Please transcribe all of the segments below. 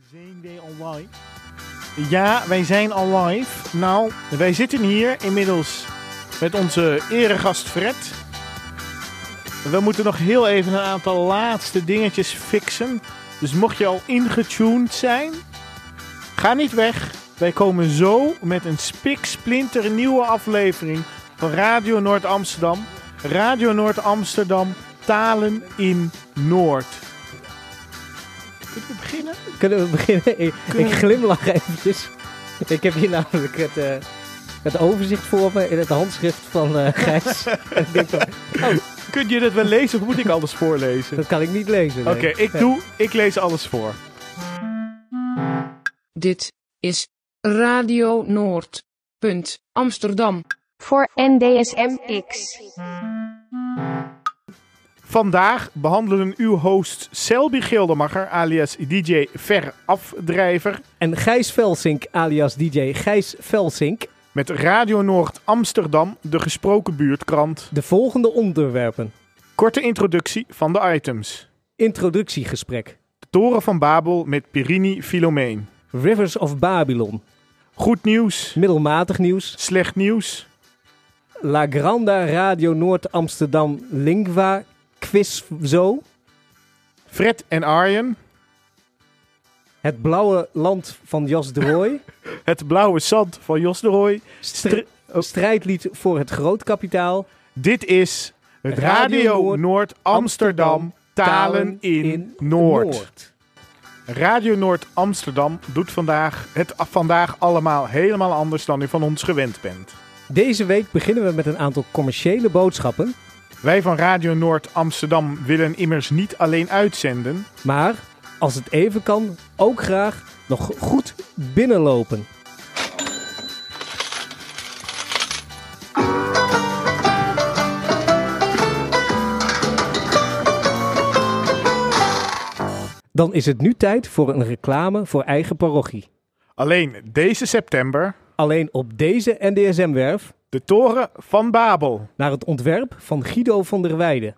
Zijn wij al live? Ja, wij zijn al live. Nou, wij zitten hier inmiddels met onze eregast Fred. We moeten nog heel even een aantal laatste dingetjes fixen. Dus mocht je al ingetuned zijn, ga niet weg. Wij komen zo met een spiksplinter nieuwe aflevering van Radio Noord Amsterdam. Radio Noord Amsterdam, talen in Noord. Kunnen we beginnen? Kunnen we beginnen? Ik, Kunnen ik we- glimlach eventjes. Ik heb hier namelijk het, eh, het overzicht voor me in het handschrift van eh Gijs. en ik denk van, oh, Kun je dat wel lezen of moet ik alles voorlezen? dat kan ik niet lezen. Oké, ik doe, ik lees alles voor. Dit is Radio Noord. Punt Amsterdam. voor NDSM-X. Vandaag behandelen uw host Selby Gildemacher alias DJ Verafdrijver En Gijs Velsink alias DJ Gijs Velsink met Radio Noord Amsterdam, de gesproken buurtkrant. de volgende onderwerpen. Korte introductie van de items. Introductiegesprek. De Toren van Babel met Pirini Filomeen. Rivers of Babylon. Goed nieuws, Middelmatig nieuws. slecht nieuws, La Granda Radio Noord Amsterdam Lingua Quiz Zo. Fred en Arjen, Het blauwe land van Jos de Rooij. het blauwe zand van Jos de Rooij. Stri- strijdlied voor het grootkapitaal. Dit is Radio, Radio Noord, Noord Amsterdam, Talen in, Noord. Radio Noord Amsterdam doet vandaag het vandaag allemaal helemaal anders dan u van ons gewend bent. Deze week beginnen we met een aantal commerciële boodschappen. Wij van Radio Noord Amsterdam willen immers niet alleen uitzenden. Maar als het even kan, ook graag nog goed binnenlopen. Dan is het nu tijd voor een reclame voor eigen parochie. Alleen deze september Alleen op deze NDSM-werf de Toren van Babel. naar het ontwerp van Guido van der Weijden.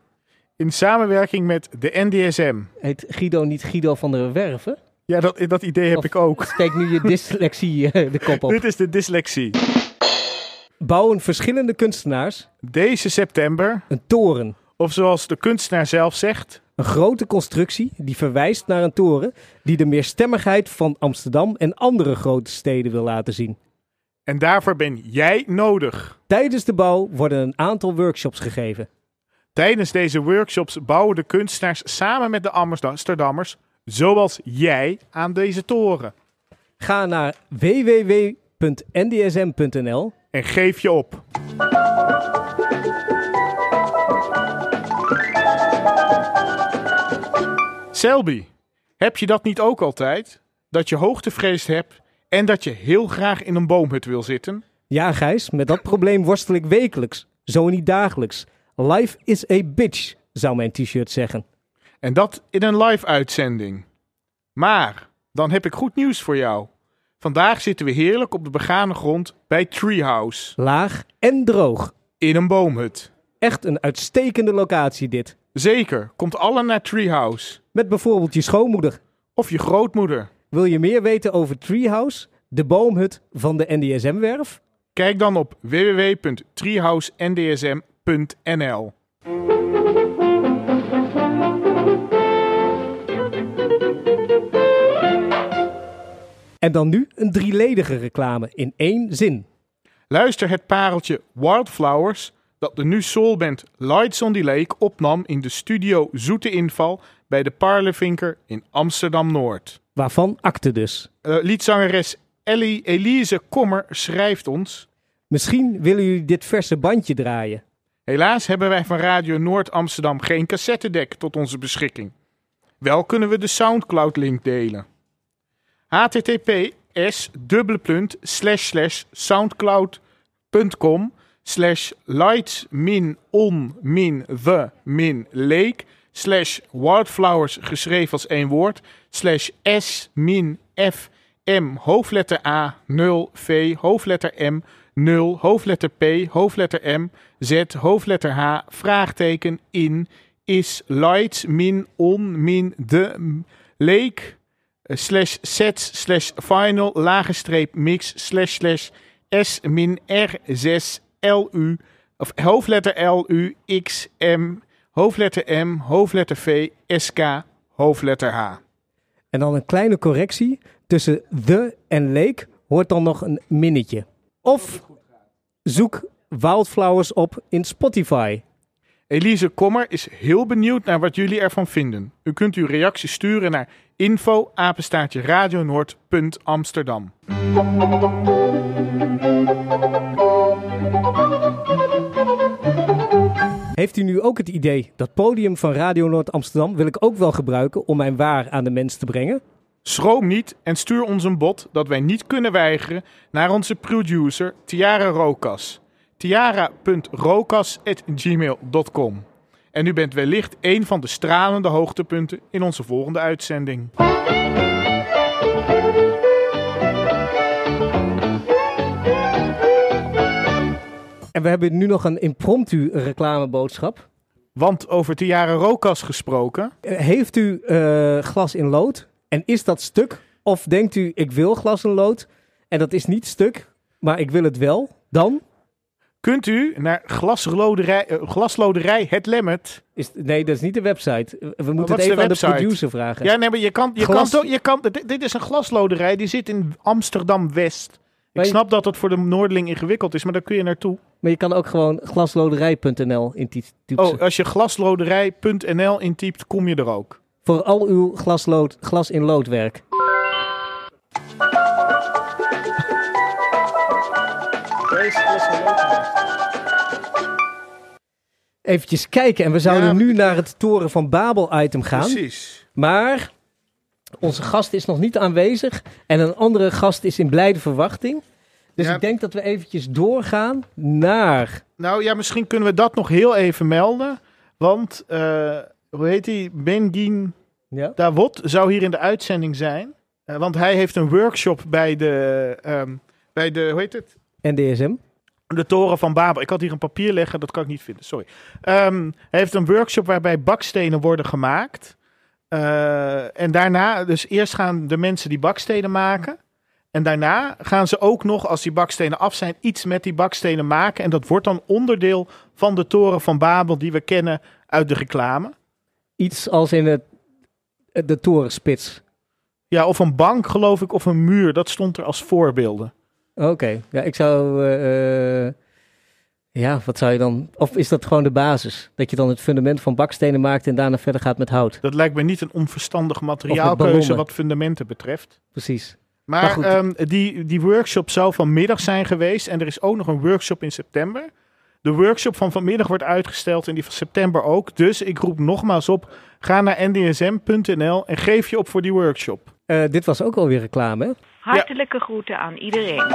In samenwerking met de NDSM. Heet Guido niet Guido van der Werven? Ja, dat, dat idee heb Of- ik ook. Steek nu je dyslexie eh, de kop op. Dit is de dyslexie. Bouwen verschillende kunstenaars Deze september, een toren. of zoals de kunstenaar zelf zegt, Een grote constructie die verwijst naar een toren die de meerstemmigheid van Amsterdam en andere grote steden wil laten zien. En daarvoor ben jij nodig. Tijdens de bouw worden een aantal workshops gegeven. Tijdens deze workshops bouwen de kunstenaars samen met de Amsterdammers, zoals jij, aan deze toren. Ga naar www.ndsm.nl En geef je op. Selby, heb je dat niet ook altijd? Dat je hoogtevrees hebt en dat je heel graag in een boomhut wil zitten? Ja, Gijs, met dat probleem worstel ik wekelijks, zo niet dagelijks. Life is a bitch, zou mijn t-shirt zeggen. En dat in een live uitzending. Maar, dan heb ik goed nieuws voor jou. Vandaag zitten we heerlijk op de begane grond bij Treehouse. Laag en droog. In een boomhut. Echt een uitstekende locatie dit. Zeker, komt allen naar Treehouse. Met bijvoorbeeld je schoonmoeder. Of je grootmoeder. Wil je meer weten over Treehouse, de boomhut van de NDSM-werf? Kijk dan op www.treehousendsm.nl. En dan nu een drieledige reclame in één zin. Luister het pareltje Wildflowers dat de nu soulband Lights on the Lake opnam in de studio Zoete Inval bij de Parlevinker in Amsterdam-Noord. Waarvan akte dus. Eh, liedzangeres Ellie Elise Kommer schrijft ons... Misschien willen jullie dit verse bandje draaien. Helaas hebben wij van Radio Noord Amsterdam geen cassettedek tot onze beschikking. Wel kunnen we de Soundcloud-link delen. https soundcloud.com slash lights min on min the min lake slash wildflowers geschreven als één woord slash s min f m hoofdletter a 0 v hoofdletter m 0 hoofdletter p hoofdletter m z hoofdletter h vraagteken in is lights min on min de lake eh, slash sets slash final lagenstreep mix slash slash S min R6 LU of hoofdletter L U X M hoofdletter M hoofdletter V SK hoofdletter H. En dan een kleine correctie. Tussen the en lake hoort dan nog een minnetje. Of zoek Wildflowers op in Spotify. Elise Kommer is heel benieuwd naar wat jullie ervan vinden. U kunt uw reactie sturen naar info radionoord.amsterdam. Heeft u nu ook het idee dat podium van Radio Noord Amsterdam wil ik ook wel gebruiken om mijn waar aan de mens te brengen? Schroom niet en stuur ons een bod dat wij niet kunnen weigeren naar onze producer Tiara Rokas. tiara.rokas.gmail.com En u bent wellicht een van de stralende hoogtepunten in onze volgende uitzending. En we hebben nu nog een impromptu reclameboodschap. Want over Tiara Rokas gesproken. Heeft u eh, glas in lood? En is dat stuk? Of denkt u, ik wil glas in lood en dat is niet stuk, maar ik wil het wel? Dan Kunt u naar glasloderij, eh, glasloderij Het Lemmet. is nee, dat is niet de website. We moeten wat het is de even aan de producer vragen. Ja, nee, maar je kan, je Glas- kan, toch- je kan dit, dit is een glasloderij, die zit in Amsterdam-West. Ik Maar snap dat het voor de Noordeling ingewikkeld is, maar daar kun je naartoe. Maar je kan ook gewoon glasloderij.nl in die Oh, als je glasloderij.nl intypt, kom je er ook. Voor al uw glaslood, glas in loodwerk. Eventjes kijken en we zouden Ja. nu naar het Toren van Babel item gaan. Precies. Maar onze gast is nog niet aanwezig en een andere gast is in blijde verwachting. Dus Ja. ik denk dat we eventjes doorgaan naar... Nou ja, misschien kunnen we dat nog heel even melden. Want, eh, hoe heet hij? Bengin Ja? Davot zou hier in de uitzending zijn. Eh, want hij heeft een workshop bij de, ehm, bij de, hoe heet het? NDSM. De Toren van Babel. Ik had hier een papier liggen, dat kan ik niet vinden, sorry. Ehm, hij heeft een workshop waarbij bakstenen worden gemaakt. Eh, en daarna, dus eerst gaan de mensen die bakstenen maken. En daarna gaan ze ook nog, als die bakstenen af zijn, iets met die bakstenen maken. En dat wordt dan onderdeel van de Toren van Babel die we kennen uit de reclame. Iets als in het, de torenspits. Ja, of een bank geloof ik, of een muur. Dat stond er als voorbeelden. Oké, ja, ik zou. eh, eh, ja, wat zou je dan. Of is dat gewoon de basis? Dat je dan het fundament van bakstenen maakt en daarna verder gaat met hout. Dat lijkt me niet een onverstandige materiaalkeuze wat fundamenten betreft. Precies. Maar, Maar goed. ehm, die, die workshop zou vanmiddag zijn geweest. En er is ook nog een workshop in september. De workshop van vanmiddag wordt uitgesteld en die van september ook. Dus ik roep nogmaals op, ga naar ndsm.nl en geef je op voor die workshop. Eh, dit was ook alweer reclame. Hartelijke groeten aan iedereen.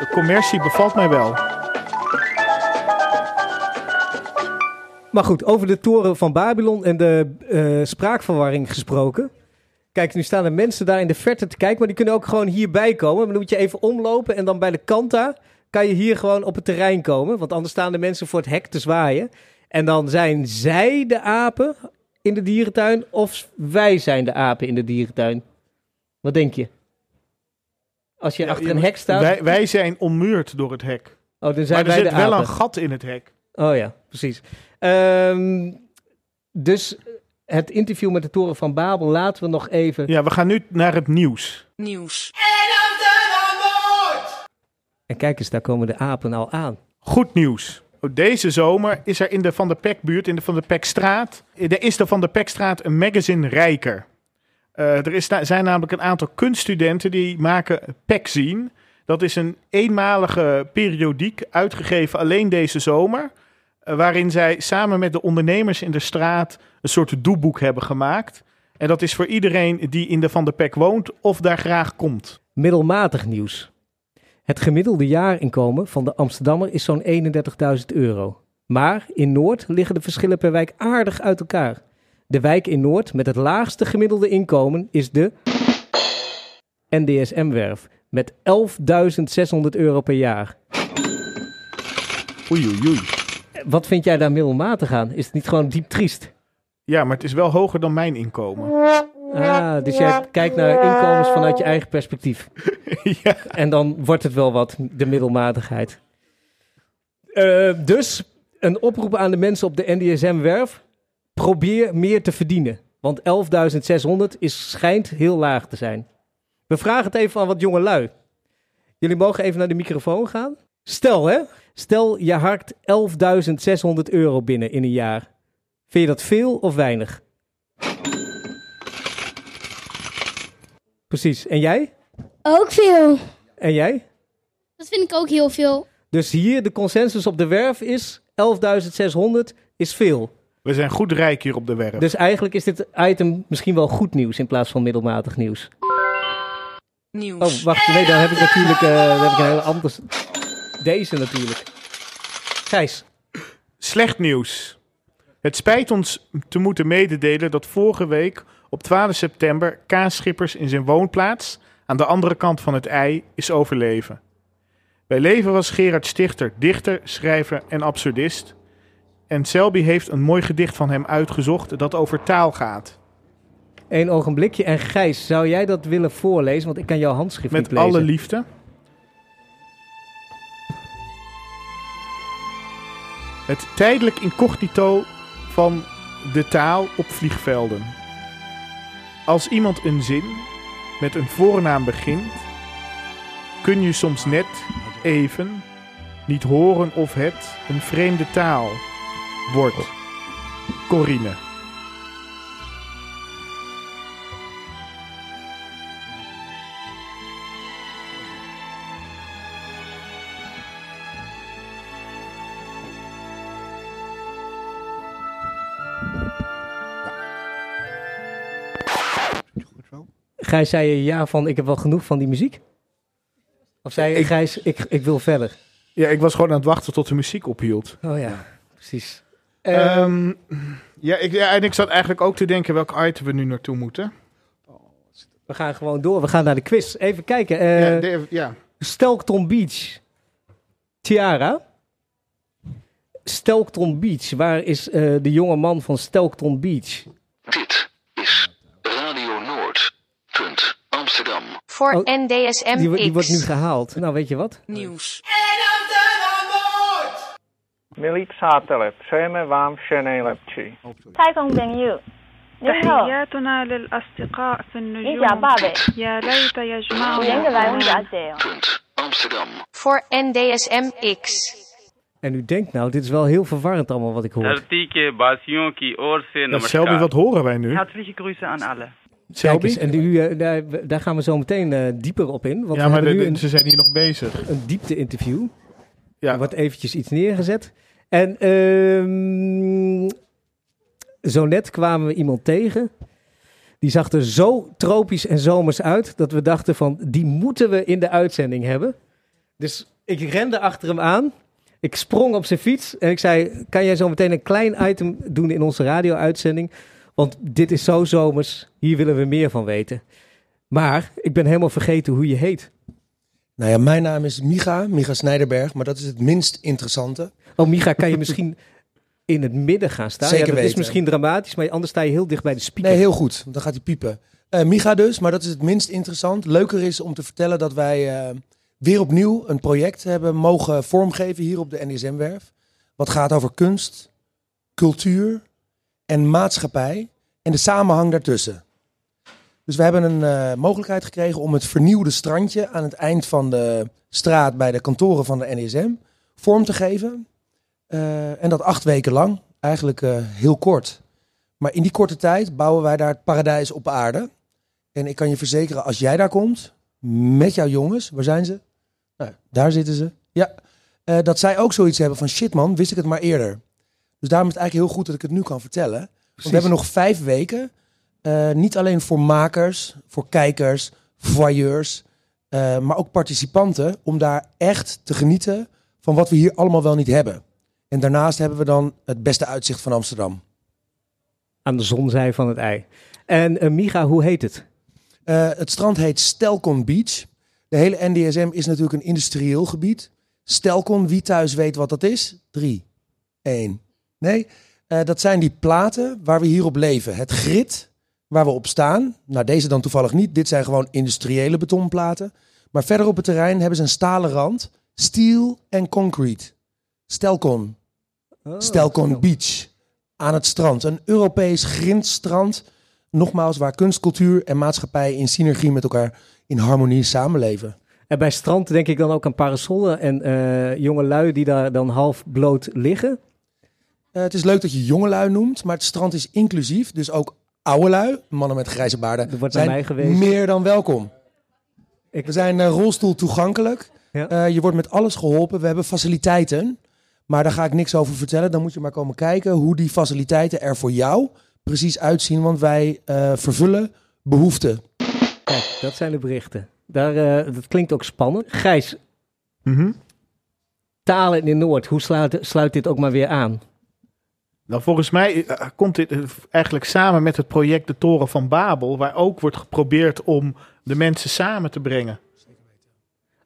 De commercie bevalt mij wel. Maar goed, over de toren van Babylon en de eh, spraakverwarring gesproken. Kijk, nu staan er mensen daar in de verte te kijken, maar die kunnen ook gewoon hierbij komen. Dan moet je even omlopen en dan bij de kant daar kan je hier gewoon op het terrein komen. Want anders staan de mensen voor het hek te zwaaien. En dan zijn zij de apen in de dierentuin of wij zijn de apen in de dierentuin. Wat denk je? Als je Ja, achter een hek staat. Wij, wij zijn ommuurd door het hek. oh, dan zijn Maar er wij zit de wel apen. een gat in het hek. Oh ja, precies. Ehm, dus het interview met de Toren van Babel laten we nog even. Ja, we gaan nu naar het nieuws. Nieuws. En kijk eens, daar komen de apen al aan. Goed nieuws. Deze zomer is er in de Van der Pekbuurt, in de Van der Pekstraat, er is de Van der Pekstraat een magazine rijker. Eh, er is, na- zijn namelijk een aantal kunststudenten die maken Pekzine. Dat is een eenmalige periodiek, uitgegeven alleen deze zomer. Eh, waarin zij samen met de ondernemers in de straat een soort doeboek hebben gemaakt. En dat is voor iedereen die in de Van der Pek woont of daar graag komt. Middelmatig nieuws. Het gemiddelde jaarinkomen van de Amsterdammer is zo'n 31.000 euro. Maar in Noord liggen de verschillen per wijk aardig uit elkaar. De wijk in Noord met het laagste gemiddelde inkomen is de NDSM-werf met 11.600 euro per jaar. Oei, oei, oei. Wat vind jij daar middelmatig aan? Is het niet gewoon diep triest? Ja, maar het is wel hoger dan mijn inkomen. Ah, dus jij kijkt naar inkomens vanuit je eigen perspectief. ja. En dan wordt het wel wat, de middelmatigheid. Eh, dus een oproep aan de mensen op de NDSM-werf. Probeer meer te verdienen. Want 11.600 is, schijnt heel laag te zijn. We vragen het even aan wat jonge lui. Jullie mogen even naar de microfoon gaan. Stel hè, stel je harkt 11.600 euro binnen in een jaar. Vind je dat veel of weinig? Precies. En jij? Ook veel. En jij? Dat vind ik ook heel veel. Dus hier de consensus op de werf is 11.600 is veel. We zijn goed rijk hier op de werf. Dus eigenlijk is dit item misschien wel goed nieuws in plaats van middelmatig nieuws. Nieuws. Oh, wacht. Nee, dan heb ik natuurlijk eh, dan heb ik een hele andere... Deze natuurlijk. Gijs. Slecht nieuws. Het spijt ons te moeten mededelen dat vorige week op 12 september Kaas Schippers in zijn woonplaats aan de andere kant van het ei is overleven. Bij leven was Gerard Stichter dichter, schrijver en absurdist. En Selby heeft een mooi gedicht van hem uitgezocht dat over taal gaat. Eén ogenblikje. En Gijs, zou jij dat willen voorlezen? Want ik kan jouw handschrift Met niet lezen. alle liefde. Het tijdelijk incognito van de taal op vliegvelden. Als iemand een zin met een voornaam begint, kun je soms net even niet horen of het een vreemde taal wordt. Corine. Gijs, zei je ja van ik heb wel genoeg van die muziek? Of zei je Ik- Gijs, ik, ik wil verder? Ja, ik was gewoon aan het wachten tot de muziek ophield. Oh ja, precies. Eh, Ehm, ja, ik, ja, en ik zat eigenlijk ook te denken welk item we nu naartoe moeten. we gaan gewoon door. We gaan naar de quiz. Even kijken. eh ja, de- ja. Stelkton Beach. Tiara. Stelkton Beach. Waar is eh, de jonge man van Stelkton Beach? Dit is Radio Noord. Punt Amsterdam voor oh, NDSM die, die, wordt nu gehaald. Nou, weet je wat? Nieuws. Milik přátelé, přejeme vám vše nejlepší. Taikong Dengyu. تحياتنا للأصدقاء في النجوم يا ليت يجمعنا Amsterdam. Voor X En u denkt nou, dit is wel heel verwarrend allemaal wat ik hoor. Ja, Shelby, wat horen wij nu? Hartelijke groeten aan alle. En u, eh, daar, daar gaan we zo meteen eh, dieper op in. Want Ja, maar hebben de- nu de- een, ze zijn hier nog bezig. een diepte-interview. Ja. Wordt eventjes iets neergezet. En ehm, zo net kwamen we iemand tegen. Die zag er zo tropisch en zomers uit dat we dachten van die moeten we in de uitzending hebben. Dus ik rende achter hem aan. Ik sprong op zijn fiets en ik zei: Kan jij zo meteen een klein item doen in onze radio-uitzending? Want dit is zo zomers, hier willen we meer van weten. Maar ik ben helemaal vergeten hoe je heet. Nou ja, mijn naam is Micha, Micha Snijderberg, maar dat is het minst interessante. Oh, Micha, kan je misschien in het midden gaan staan? Zeker ja, dat is misschien dramatisch, maar anders sta je heel dicht bij de speaker. Nee, heel goed, want dan gaat hij piepen. Eh Micha dus, maar dat is het minst interessant. Leuker is om te vertellen dat wij eh, weer opnieuw een project hebben mogen vormgeven hier op de NDSM-werf. Wat gaat over kunst, cultuur en maatschappij en de samenhang daartussen. Dus we hebben een eh, mogelijkheid gekregen om het vernieuwde strandje aan het eind van de straat bij de kantoren van de NDSM vorm te geven. Eh, en dat acht weken lang, eigenlijk eh, heel kort. Maar in die korte tijd bouwen wij daar het paradijs op aarde. En ik kan je verzekeren, als jij daar komt, met jouw jongens, waar zijn ze? Nou, daar zitten ze. Ja, dat zij ook zoiets hebben van shit man, wist ik het maar eerder. Dus daarom is het eigenlijk heel goed dat ik het nu kan vertellen. Want we hebben nog vijf weken. eh, niet alleen voor makers, voor kijkers, voyeurs, eh, maar ook participanten. Om daar echt te genieten van wat we hier allemaal wel niet hebben. En daarnaast hebben we dan het beste uitzicht van Amsterdam. Aan de zonzij van het ei. En eh, Micha, hoe heet het? Het strand heet Stelkon Beach. De hele NDSM is natuurlijk een industrieel gebied. Stelkon, wie thuis weet wat dat is? Drie, één. Nee, eh, dat zijn die platen waar we hier op leven. Het grit waar we op staan. Nou, deze dan toevallig niet. Dit zijn gewoon industriële betonplaten. Maar verder op het terrein hebben ze een stalen rand. Steel en concrete. Stelcon. Oh, Stelcon Beach. Aan het strand. Een Europees grindstrand. Nogmaals, waar kunst, cultuur en maatschappij in synergie met elkaar in harmonie samenleven. En bij strand denk ik dan ook aan parasollen en eh jonge lui die daar dan half bloot liggen. Eh, het is leuk dat je jongelui noemt, maar het strand is inclusief. Dus ook oude lui, mannen met grijze baarden, wordt zijn mij meer dan welkom. Ik- We zijn eh, rolstoel toegankelijk. Ja. Eh, je wordt met alles geholpen. We hebben faciliteiten. Maar daar ga ik niks over vertellen. Dan moet je maar komen kijken hoe die faciliteiten er voor jou precies uitzien. Want wij eh, vervullen behoeften. Kijk, dat zijn de berichten. Daar, eh, dat klinkt ook spannend. Gijs, Mhm. talen in Noord, hoe sluit, sluit dit ook maar weer aan? Nou, volgens mij eh, komt dit eh, eigenlijk samen met het project De Toren van Babel, waar ook wordt geprobeerd om de mensen samen te brengen.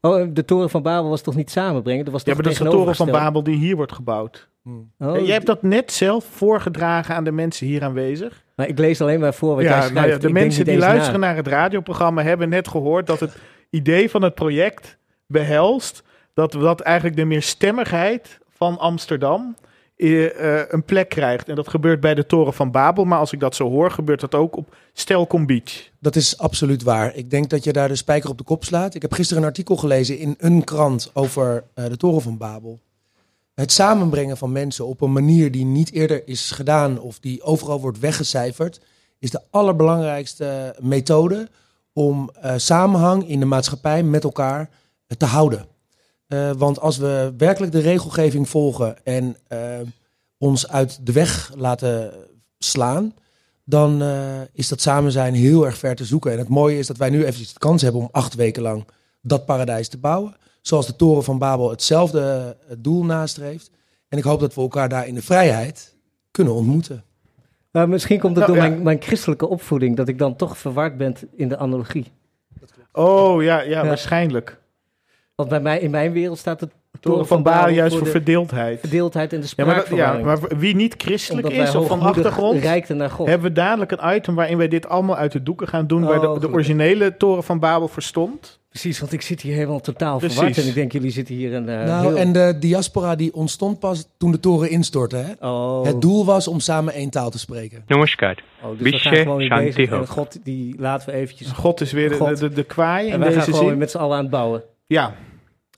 Oh, de Toren van Babel was toch niet samenbrengen? Dat was Ja, maar dat is de Toren van? Babel die hier wordt gebouwd. Oh, En jij hebt dat net zelf voorgedragen aan de mensen hier aanwezig. maar ik lees alleen maar voor wat jij Ja, schrijft. nou ja, de Ik mensen die luisteren na. naar het radioprogramma hebben net gehoord dat het idee van het project behelst dat, dat eigenlijk de meerstemmigheid van Amsterdam eh, eh, een plek krijgt. En dat gebeurt bij de Toren van Babel, maar als ik dat zo hoor, gebeurt dat ook op Stelcom Beach. Dat is absoluut waar. Ik denk dat je daar de spijker op de kop slaat. Ik heb gisteren een artikel gelezen in een krant over eh, de Toren van Babel. Het samenbrengen van mensen op een manier die niet eerder is gedaan of die overal wordt weggecijferd, is de allerbelangrijkste methode om eh, samenhang in de maatschappij met elkaar eh, te houden. Eh, want als we werkelijk de regelgeving volgen en eh, ons uit de weg laten slaan, dan eh, is dat samen zijn heel erg ver te zoeken. En het mooie is dat wij nu eventjes de kans hebben om acht weken lang dat paradijs te bouwen. Zoals de Toren van Babel hetzelfde doel nastreeft. En ik hoop dat we elkaar daar in de vrijheid kunnen ontmoeten. Maar misschien komt het Nou, door ja. mijn, mijn christelijke opvoeding dat ik dan toch verward ben in de analogie. Oh ja, ja, Ja. waarschijnlijk. Want bij mij, in mijn wereld staat het Toren van Babel juist voor, verdeeldheid. Verdeeldheid in de spraak. Ja, maar, ja, maar wie niet christelijk is of van achtergrond, naar God. hebben we dadelijk een item waarin wij dit allemaal uit de doeken gaan doen, waar de, oh, originele Toren van Babel verstond. Precies, want ik zit hier helemaal totaal Precies. en ik denk jullie zitten hier een. Eh, nou, en de diaspora die ontstond pas toen de toren instortte. Hè? Oh. Het doel was om samen één taal te spreken. Noem Oh, dus we gaan gewoon in God, die laten we eventjes. God is weer de, de, de kwaai. En, en wij gaan gewoon weer met z'n allen aan het bouwen. Ja,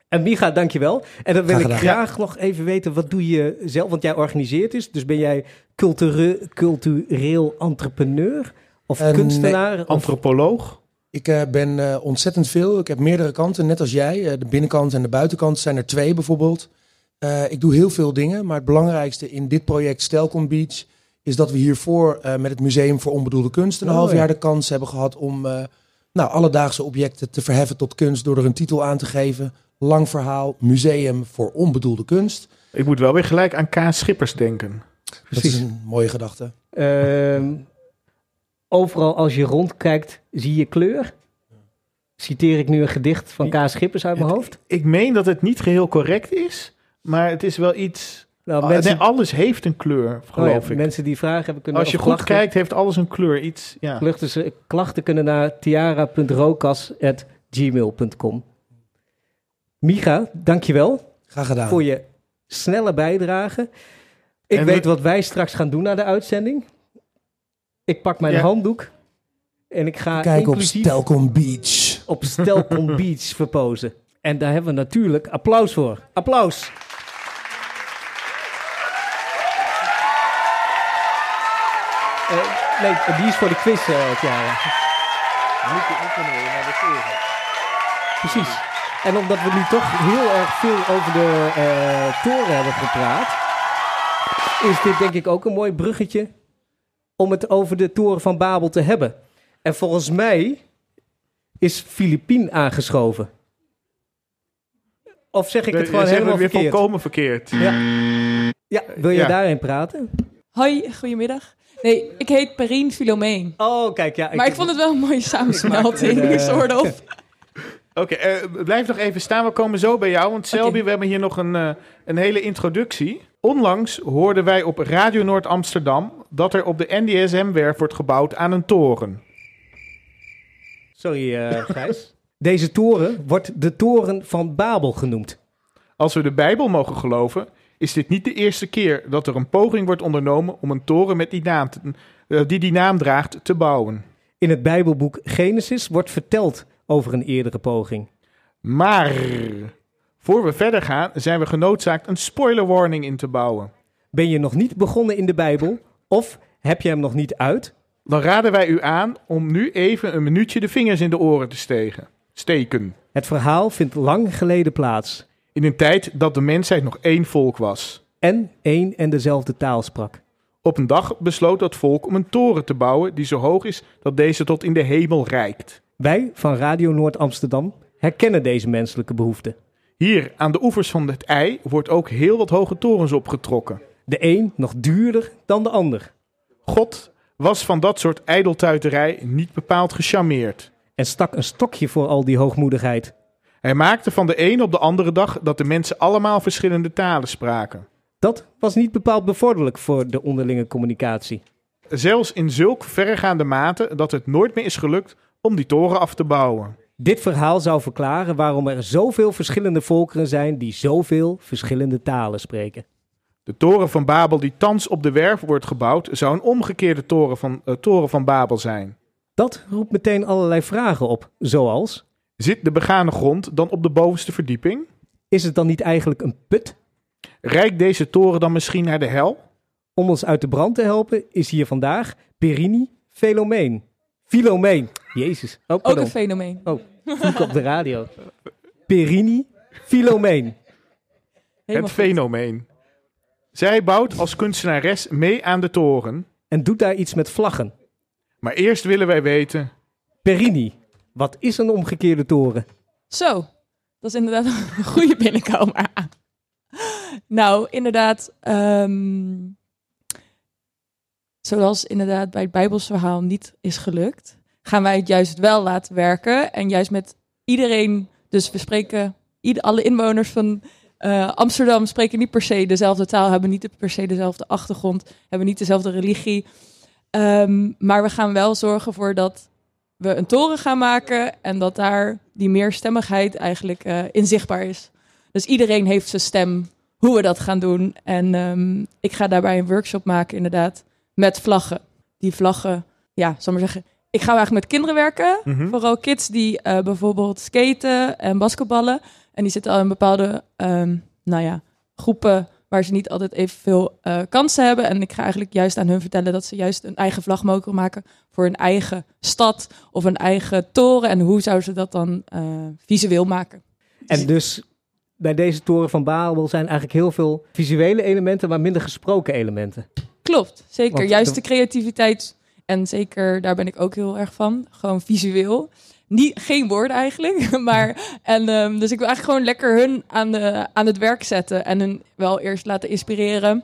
En Micha, dankjewel. En dan wil Graag ik graag nog even weten, wat doe je zelf? Want jij organiseert dus. Dus ben jij culture- cultureel entrepreneur? Of nee, kunstenaar? of, antropoloog. Ik eh, ben eh, ontzettend veel. Ik heb meerdere kanten, net als jij. Eh, de binnenkant en de buitenkant zijn er twee bijvoorbeeld. Eh, ik doe heel veel dingen, maar het belangrijkste in dit project Stelcom Beach is dat we hiervoor eh, met het Museum voor Onbedoelde Kunst een Oh, half ja. jaar de kans hebben gehad om eh, nou, alledaagse objecten te verheffen tot kunst door er een titel aan te geven. Lang verhaal, Museum voor Onbedoelde Kunst. Ik moet wel weer gelijk aan K. Schippers denken. Dat is een mooie gedachte. Ehm, overal als je rondkijkt, zie je kleur? Citeer ik nu een gedicht van K. Schippers uit mijn hoofd? Ik meen dat het niet geheel correct is, maar het is wel iets... Nou, Ah, mensen, nee, alles heeft een kleur, oh geloof ja, ik. mensen die vragen hebben kunnen... Als je goed klachten- kijkt, heeft alles een kleur. Iets, ja. Klachten, klachten kunnen naar tiara.rokas.gmail.com. Micha, dankjewel Graag gedaan. voor je snelle bijdrage. Ik En weet we- wat wij straks gaan doen na de uitzending. Ik pak mijn Ja. handdoek en ik ga Kijk op Stelcom Beach. op Stelcom Beach verpozen. En daar hebben we natuurlijk applaus voor. Applaus! Nee, die is voor de quiz, eh Tiara. Precies. En omdat we nu toch heel erg veel over de eh, toren hebben gepraat, is dit denk ik ook een mooi bruggetje om het over de toren van Babel te hebben. En volgens mij is Filipien aangeschoven. Of zeg ik het Je gewoon zegt het helemaal weer verkeerd? volkomen verkeerd. Ja. ja, wil je Ja. daarin praten? Hoi, goedemiddag. Nee, ik heet Perrine Filomeen. Oh, kijk, ja. Maar ik vond het wel een mooie samensmelting, een, soort of. Oké, eh, blijf nog even staan. We komen zo bij jou. Want Selby, we hebben hier nog een, eh, een hele introductie. Onlangs hoorden wij op Radio Noord Amsterdam dat er op de NDSM-werf wordt gebouwd aan een toren. Sorry, eh Gijs. Deze toren wordt de toren van Babel genoemd. Als we de Bijbel mogen geloven, is dit niet de eerste keer dat er een poging wordt ondernomen om een toren met die naam, te- eh, die die naam draagt te bouwen. In het Bijbelboek Genesis wordt verteld over een eerdere poging. Maar voor we verder gaan, zijn we genoodzaakt een spoiler warning in te bouwen. Ben je nog niet begonnen in de Bijbel of heb je hem nog niet uit? Dan raden wij u aan om nu even een minuutje de vingers in de oren te steken. steken. Het verhaal vindt lang geleden plaats In een tijd dat de mensheid nog één volk was. en één en dezelfde taal sprak. Op een dag besloot dat volk om een toren te bouwen die zo hoog is dat deze tot in de hemel reikt. Wij van Radio Noord Amsterdam herkennen deze menselijke behoefte. Hier aan de oevers van het IJ wordt ook heel wat hoge torens opgetrokken. De een nog duurder dan de ander. God was van dat soort ijdeltuiterij niet bepaald gecharmeerd. En stak een stokje voor al die hoogmoedigheid. Hij maakte van de een op de andere dag dat de mensen allemaal verschillende talen spraken. Dat was niet bepaald bevorderlijk voor de onderlinge communicatie. Zelfs in zulk verregaande mate dat het nooit meer is gelukt om die toren af te bouwen. Dit verhaal zou verklaren waarom er zoveel verschillende volkeren zijn die zoveel verschillende talen spreken. De toren van Babel die thans op de werf wordt gebouwd, zou een omgekeerde toren van, eh, toren van Babel zijn. Dat roept meteen allerlei vragen op, zoals: Zit de begane grond dan op de bovenste verdieping? is het dan niet eigenlijk een put? Rijkt deze toren dan misschien naar de hel? Om ons uit de brand te helpen is hier vandaag Perini Filomeen. Filomeen. Jezus. Oh, Ook pardon. een fenomeen. Oh, vloek op de radio. Perini Filomeen. Helemaal het goed. fenomeen. Zij bouwt als kunstenares mee aan de toren. En doet daar iets met vlaggen. Maar eerst willen wij weten. Perini. Wat is een omgekeerde toren? Zo, dat is inderdaad een goede binnenkomer. nou, inderdaad, ehm, zoals inderdaad bij het Bijbels verhaal niet is gelukt, gaan wij het juist wel laten werken. En juist met iedereen, dus we spreken, alle inwoners van eh, Amsterdam spreken niet per se dezelfde taal, hebben niet per se dezelfde achtergrond, hebben niet dezelfde religie. Ehm, maar we gaan wel zorgen voor dat we een toren gaan maken en dat daar die meerstemmigheid eigenlijk eh in zichtbaar is. Dus iedereen heeft zijn stem hoe we dat gaan doen. En ehm, ik ga daarbij een workshop maken inderdaad met vlaggen. Die vlaggen, ja, zal maar zeggen, ik ga eigenlijk met kinderen werken. Mhm. Vooral kids die eh, bijvoorbeeld skaten en basketballen. En die zitten al in bepaalde, ehm, nou ja, groepen waar ze niet altijd evenveel eh kansen hebben. En ik ga eigenlijk juist aan hun vertellen dat ze juist een eigen vlag mogen maken voor een eigen stad of een eigen toren. En hoe zouden ze dat dan eh, visueel maken? En dus bij deze toren van Babel zijn eigenlijk heel veel visuele elementen, maar minder gesproken elementen. Klopt, zeker. Want Juist de- de creativiteit. En zeker, daar ben ik ook heel erg van. Gewoon visueel. Niet, geen woorden eigenlijk. Maar, en, ehm, dus ik wil eigenlijk gewoon lekker hun aan, de, aan het werk zetten. En hun wel eerst laten inspireren.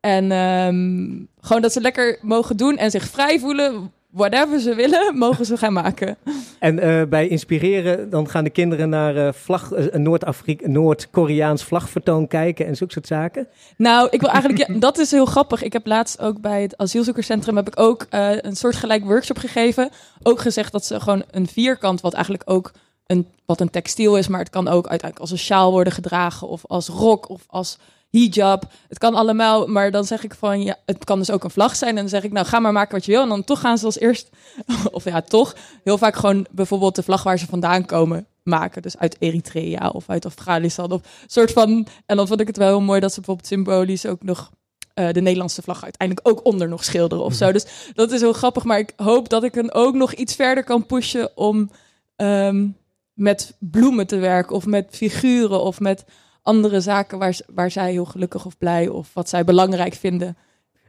En ehm, gewoon dat ze lekker mogen doen en zich vrij voelen. Whatever ze willen, mogen ze gaan maken. En eh, bij inspireren, dan gaan de kinderen naar eh, vlag, eh, een Noord-Afrika- Noord-Koreaans vlagvertoon kijken en zulke soort zaken. Nou, ik wil eigenlijk, ja, dat is heel grappig. Ik heb laatst ook bij het asielzoekerscentrum heb ik ook eh, een soort gelijk workshop gegeven. Ook gezegd dat ze gewoon een vierkant, wat eigenlijk ook een, wat een textiel is, maar het kan ook uiteindelijk als een sjaal worden gedragen of als rok of als hijab. Het kan allemaal, maar dan zeg ik van ja, het kan dus ook een vlag zijn. En dan zeg ik, nou ga maar maken wat je wil. En dan toch gaan ze als eerst, of ja, toch heel vaak gewoon bijvoorbeeld de vlag waar ze vandaan komen maken. Dus uit Eritrea of uit Afghanistan of soort van. En dan vond ik het wel heel mooi dat ze bijvoorbeeld symbolisch ook nog eh, de Nederlandse vlag uiteindelijk ook onder nog schilderen of zo. Dus dat is heel grappig. Maar ik hoop dat ik hem ook nog iets verder kan pushen om ehm, met bloemen te werken of met figuren of met andere zaken waar, waar zij heel gelukkig of blij of wat zij belangrijk vinden.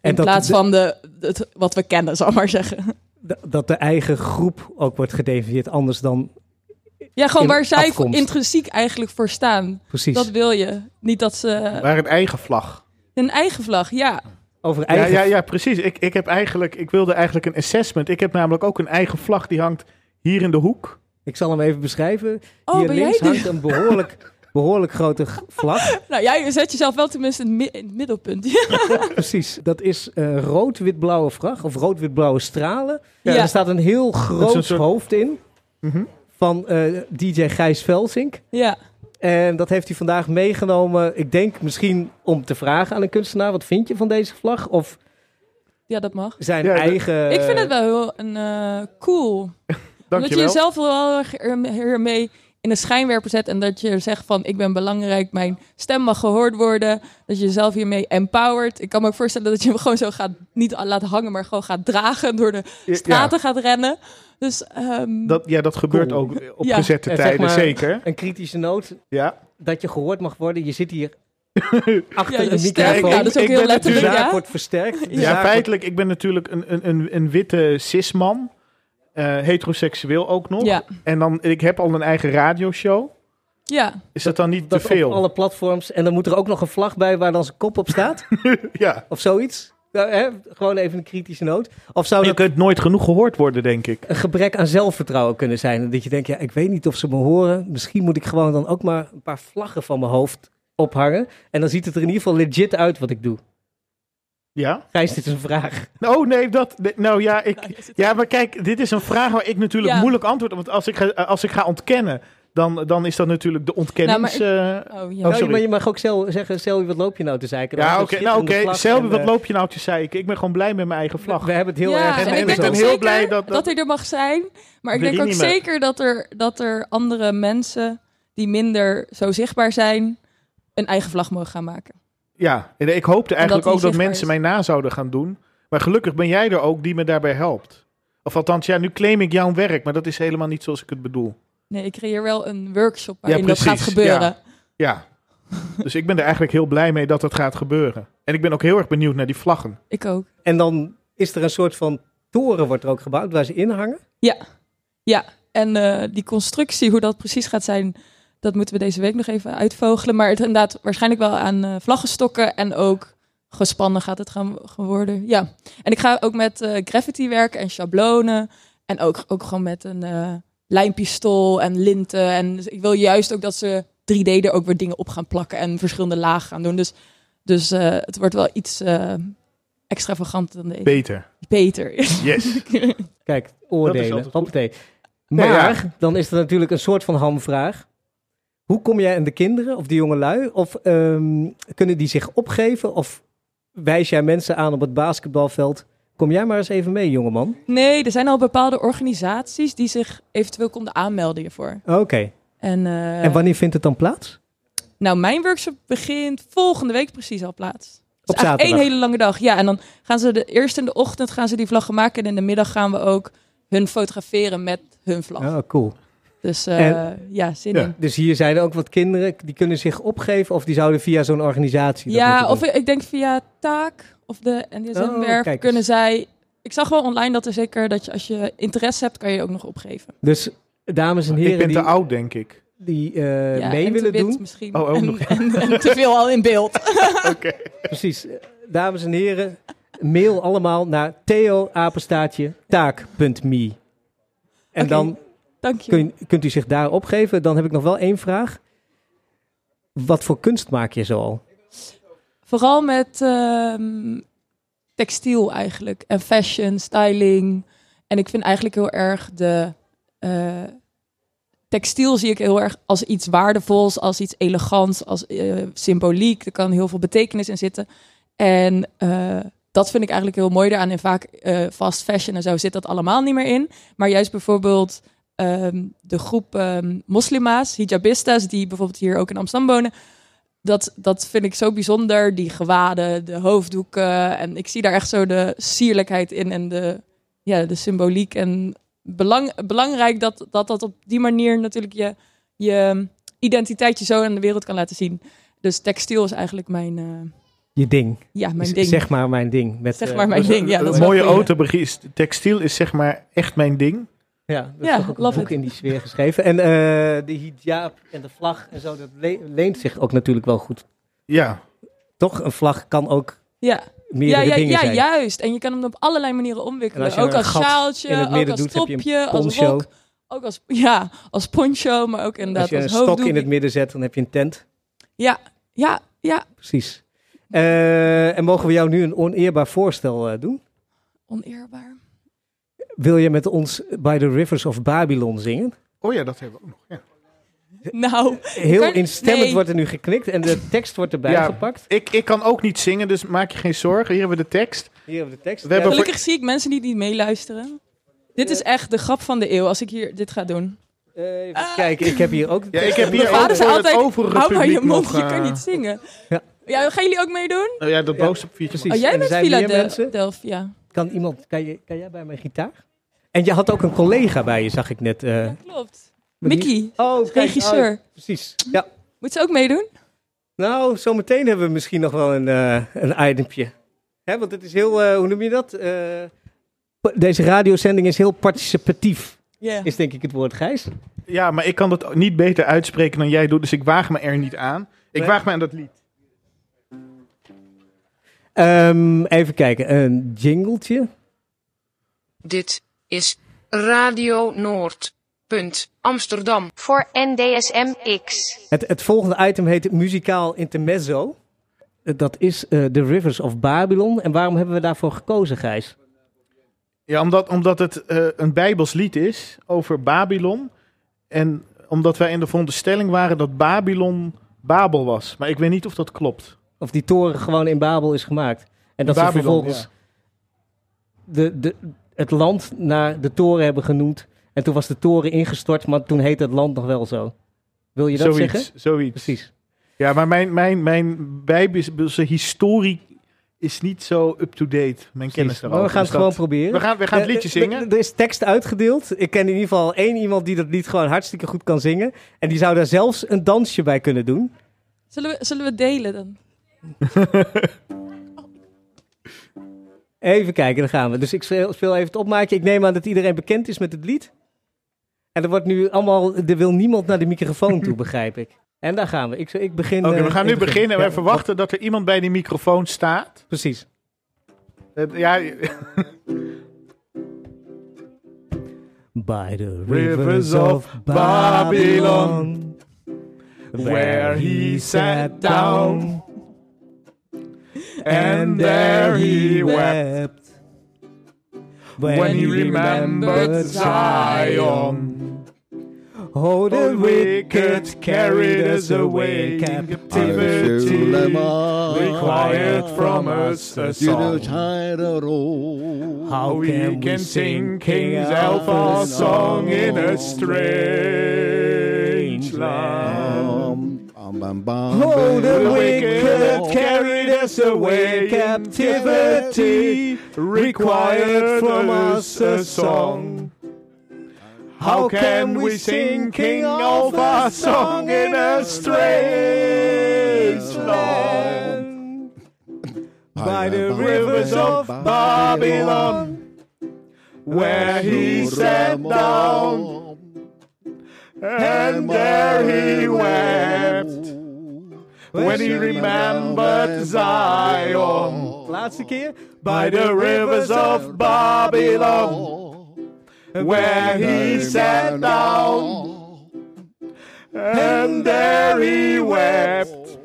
En In dat plaats de- van de, het, wat we kennen, zal ik maar zeggen. Dat de eigen groep ook wordt gedefinieerd anders dan Ja, gewoon In waar zij afkomst. intrinsiek eigenlijk voor staan. precies. Dat wil je. Niet dat ze... Maar een eigen vlag. Een eigen vlag, ja. Over Ja, eigen ja, ja, precies. Ik, ik, heb eigenlijk, ik wilde eigenlijk een assessment. Ik heb namelijk ook een eigen vlag die hangt hier in de hoek. Ik zal hem even beschrijven. Oh, Hier links die? hangt een behoorlijk, behoorlijk grote vlag. Nou, jij zet jezelf wel tenminste in het, mi- in het middelpunt. Precies. Dat is een rood-wit-blauwe vlag of rood-wit-blauwe stralen. Ja. Er staat een heel groot een soort- hoofd in Mhm. van eh, DJ Gijs Velsink. ja. En dat heeft hij vandaag meegenomen. Ik denk misschien om te vragen aan een kunstenaar: wat vind je van deze vlag? Of ja, dat mag. zijn Ja, eigen. Ik vind het wel heel een, eh, cool. Omdat je jezelf wel erg er- ermee in de schijnwerper zet. En dat je zegt van ik ben belangrijk, mijn stem mag gehoord worden. Dat je jezelf hiermee empowert. Ik kan me ook voorstellen dat je hem gewoon zo gaat, niet laat hangen, maar gewoon gaat dragen. Door de Ja, straten gaat rennen. Dus ehm, Dat, ja, dat gebeurt Cool. ook op Ja. gezette zeg tijden, maar- zeker. Een kritische noot Ja. dat je gehoord mag worden. Je zit hier achter ja, je een stem, microfoon. ja, dat is ook Ik heel ben De letterlijk, zaak ja. wordt versterkt. De Ja, zaak wordt- feitelijk, ik ben natuurlijk een, een, een, een witte cisman. Eh heteroseksueel ook nog. Ja, En dan, ik heb al een eigen radioshow. ja. Is dat dan niet dat te veel? op alle platforms. En dan moet er ook nog een vlag bij waar dan zijn kop op staat. Ja. of zoiets. Hè? Gewoon even een kritische noot. Of zou Je dat kunt nooit genoeg gehoord worden, denk ik. een gebrek aan zelfvertrouwen kunnen zijn? Dat je denkt, ja, ik weet niet of ze me horen. Misschien moet ik gewoon dan ook maar een paar vlaggen van mijn hoofd ophangen. En dan ziet het er in ieder geval legit uit wat ik doe. Ja? Gijs, dit is een vraag. Oh nee, dat. Nou ja, ik, ja, maar kijk, dit is een vraag waar ik natuurlijk Ja. moeilijk antwoord op. Want als ik, ga, als ik ga ontkennen, dan, dan is dat natuurlijk de ontkennings... Nou, eh, Oh, ja. Oh, Nou, maar je mag ook zelf zeggen, Selby, wat loop je nou te zeiken? Dan ja, oké. een nou, oké. Selby, wat eh, loop je nou te zeiken? Ik ben gewoon blij met mijn eigen vlag. We hebben het heel ja, erg... en, en ik ben ook heel zeker blij dat- dat, dat- hij er mag zijn. Maar ik denk ook zeker dat er, dat er andere mensen die minder zo zichtbaar zijn, een eigen vlag mogen gaan maken. Ja, en ik hoopte eigenlijk ook dat mensen is. mij na zouden gaan doen. Maar gelukkig ben jij er ook die me daarbij helpt. Of althans, ja, nu claim ik jouw werk, maar dat is helemaal niet zoals ik het bedoel. Nee, ik creëer wel een workshop Ja, waarin dat gaat gebeuren. ja. Ja. dus ik ben er eigenlijk heel blij mee dat het gaat gebeuren. En ik ben ook heel erg benieuwd naar die vlaggen. Ik ook. En dan is er een soort van toren wordt er ook gebouwd waar ze in hangen. Ja, ja. En eh, die constructie, hoe dat precies gaat zijn, dat moeten we deze week nog even uitvogelen. Maar het inderdaad waarschijnlijk wel aan eh vlaggenstokken en ook gespannen gaat het gaan, worden. Ja. En ik ga ook met eh, graffiti werken en schablonen. En ook, ook gewoon met een eh, lijmpistool en linten. En dus ik wil juist ook dat ze 3D er ook weer dingen op gaan plakken en verschillende lagen gaan doen. Dus, dus eh, het wordt wel iets eh extravaganter dan deze. Beter. Beter. Yes. Kijk, Dat is oordelen. Hoppatee. Nee, Maar ja. dan is er natuurlijk een soort van hamvraag. Hoe kom jij aan de kinderen of de jongelui? Of ehm, kunnen die zich opgeven? Of wijs jij mensen aan op het basketbalveld? Kom jij maar eens even mee, jongeman. Nee, er zijn al bepaalde organisaties die zich eventueel konden aanmelden hiervoor. Oké. En, eh, En wanneer vindt het dan plaats? Nou, mijn workshop begint volgende week precies al plaats. Het Op zaterdag? één hele lange dag. Ja, en dan gaan ze de eerst in de ochtend gaan ze die vlaggen maken. En in de middag gaan we ook hun fotograferen met hun vlag. Oh, cool. Dus eh, En- ja, zin Ja. in. Dus hier zijn er ook wat kinderen die kunnen zich opgeven of die zouden via zo'n organisatie. dat Ja, of ik denk via Taak of de Oh, NDSM-werf kijk kunnen zij... Ik zag wel online dat er zeker dat je als je interesse hebt, kan je je ook nog opgeven. Dus dames en heren ik ben die, te oud, denk ik. die eh, Ja, mee en te willen wit doen. Misschien. Oh, ook en, nog. en- en te veel al in beeld. Oké. Precies. Dames en heren, mail allemaal naar theoapenstaatje taak.me. En dan Dank je. kun, kunt u zich daar opgeven. Dan heb ik nog wel één vraag. Wat voor kunst maak je zoal? Vooral met ehm, textiel eigenlijk. En fashion, styling. En ik vind eigenlijk heel erg de... eh, textiel zie ik heel erg als iets waardevols, als iets elegants, als eh, symboliek. Er kan heel veel betekenis in zitten. En eh, dat vind ik eigenlijk heel mooi daaraan. En vaak eh, fast fashion en zo zit dat allemaal niet meer in. Maar juist bijvoorbeeld ehm, de groep ehm, moslima's, hijabistas, die bijvoorbeeld hier ook in Amsterdam wonen. Dat, dat vind ik zo bijzonder. Die gewaden, de hoofddoeken. En ik zie daar echt zo de sierlijkheid in en de, ja, de symboliek. En belang, belangrijk dat, dat dat op die manier natuurlijk je, je identiteit je zo aan de wereld kan laten zien. Dus textiel is eigenlijk mijn, eh, Je ding. ja, mijn Z- ding. Zeg maar mijn ding. Met, Zeg eh, maar mijn ding. Ja, dat een mooie autobegin. Textiel is zeg maar echt mijn ding. Ja, dat is Ja, toch ook een boek it. in die sfeer geschreven. En eh, de hijab en de vlag en zo, dat le- leent zich ook natuurlijk wel goed. Ja. Toch? Een vlag kan ook Ja, meerdere ja, ja, dingen ja zijn. juist. En je kan hem op allerlei manieren omwikkelen. Als ook als sjaaltje, ook als doet, topje, als rok. Ook als, ja, als poncho, maar ook inderdaad Als je een als stok in het midden zet, dan heb je een tent. Ja, ja, ja. Precies. Eh, en mogen we jou nu een oneerbaar voorstel eh, doen? Oneerbaar. Wil je met ons By the Rivers of Babylon zingen? Oh ja, dat hebben we ook nog. Ja. Nou, Heel kan- instemmend nee. wordt er nu geknikt en de tekst wordt erbij Ja, gepakt. Ik, ik kan ook niet zingen, dus maak je geen zorgen. Hier hebben we de tekst. Hier hebben we de tekst. We hebben voor- Gelukkig zie ik mensen die niet meeluisteren. Dit is echt de grap van de eeuw als ik hier dit ga doen. Even kijken, ik heb hier ook de Ja, tekst. ik heb hier ook vader voor het altijd, overige hou maar je mond, nog, je kan eh, niet zingen. Ja. Ja, gaan jullie ook meedoen? Oh ja, dat Ja. boodschapviertje. Precies. Oh, jij En bent. Philadelphia. Kan iemand, kan, je, kan jij bij mijn gitaar? En je had ook een collega bij je, zag ik net. eh. Klopt. Maar die- Mickey, Oh, kijk, regisseur. oh, precies. Ja. Moet ze ook meedoen? Nou, zometeen hebben we misschien nog wel een, eh een itempje. Hè, want het is heel, eh, hoe noem je dat? Eh, deze radiozending is heel participatief. Ja. Is denk ik het woord, Gijs. Ja, maar ik kan dat niet beter uitspreken dan jij doet, dus ik waag me er niet aan. Ik Nee. waag me aan dat lied. Ehm, even kijken, een jingletje. Dit is Radio Noord. Punt. Amsterdam. Voor NDSM-X. Het, het volgende item heet Muzikaal Intermezzo. Eh, Dat is eh The Rivers of Babylon. En waarom hebben we daarvoor gekozen, Gijs? Ja, omdat, omdat het eh, een Bijbels lied is over Babylon. En omdat wij in de veronderstelling waren dat Babylon Babel was. Maar ik weet niet of dat klopt. Of die toren gewoon in Babel is gemaakt. En dat ze vervolgens de, de, het land naar de toren hebben genoemd. En toen was de toren ingestort, maar toen heette het land nog wel zo. Wil je dat zoiets, zeggen? Zoiets. Precies. Ja, maar mijn, mijn, mijn Bijbelse historie is niet zo up-to-date. Mijn kennis daarover. Maar we gaan Dus het gewoon proberen. We gaan, we gaan het Eh, liedje eh, zingen. Er is tekst uitgedeeld. Ik ken in ieder geval één iemand die dat lied gewoon hartstikke goed kan zingen. En die zou daar zelfs een dansje bij kunnen doen. Zullen we, zullen we delen dan? Even kijken, daar gaan we. Dus ik speel even het opmaakje. Ik neem aan dat iedereen bekend is met het lied. En er wordt nu allemaal, er wil niemand naar de microfoon toe, begrijp ik. En daar gaan we. Ik, ik begin. Oké, eh, we gaan nu beginnen. en Ja, wij verwachten dat er iemand bij die microfoon staat. Precies. Eh, Ja, By the Rivers of Babylon, where he sat down, and there he wept. when he remembered Zion. Oh, The wicked carried us away, captivity required from us a song. How we can sing King Alpha's song in a strange land. Oh, the wicked carried us away, captivity required from us a song. How can we sing King Alpha's song in a strange land? By the rivers of Babylon, where he sat down, and there he wept when he remembered Zion. Laatste keer. By the rivers of Babylon, where he sat down, and there he wept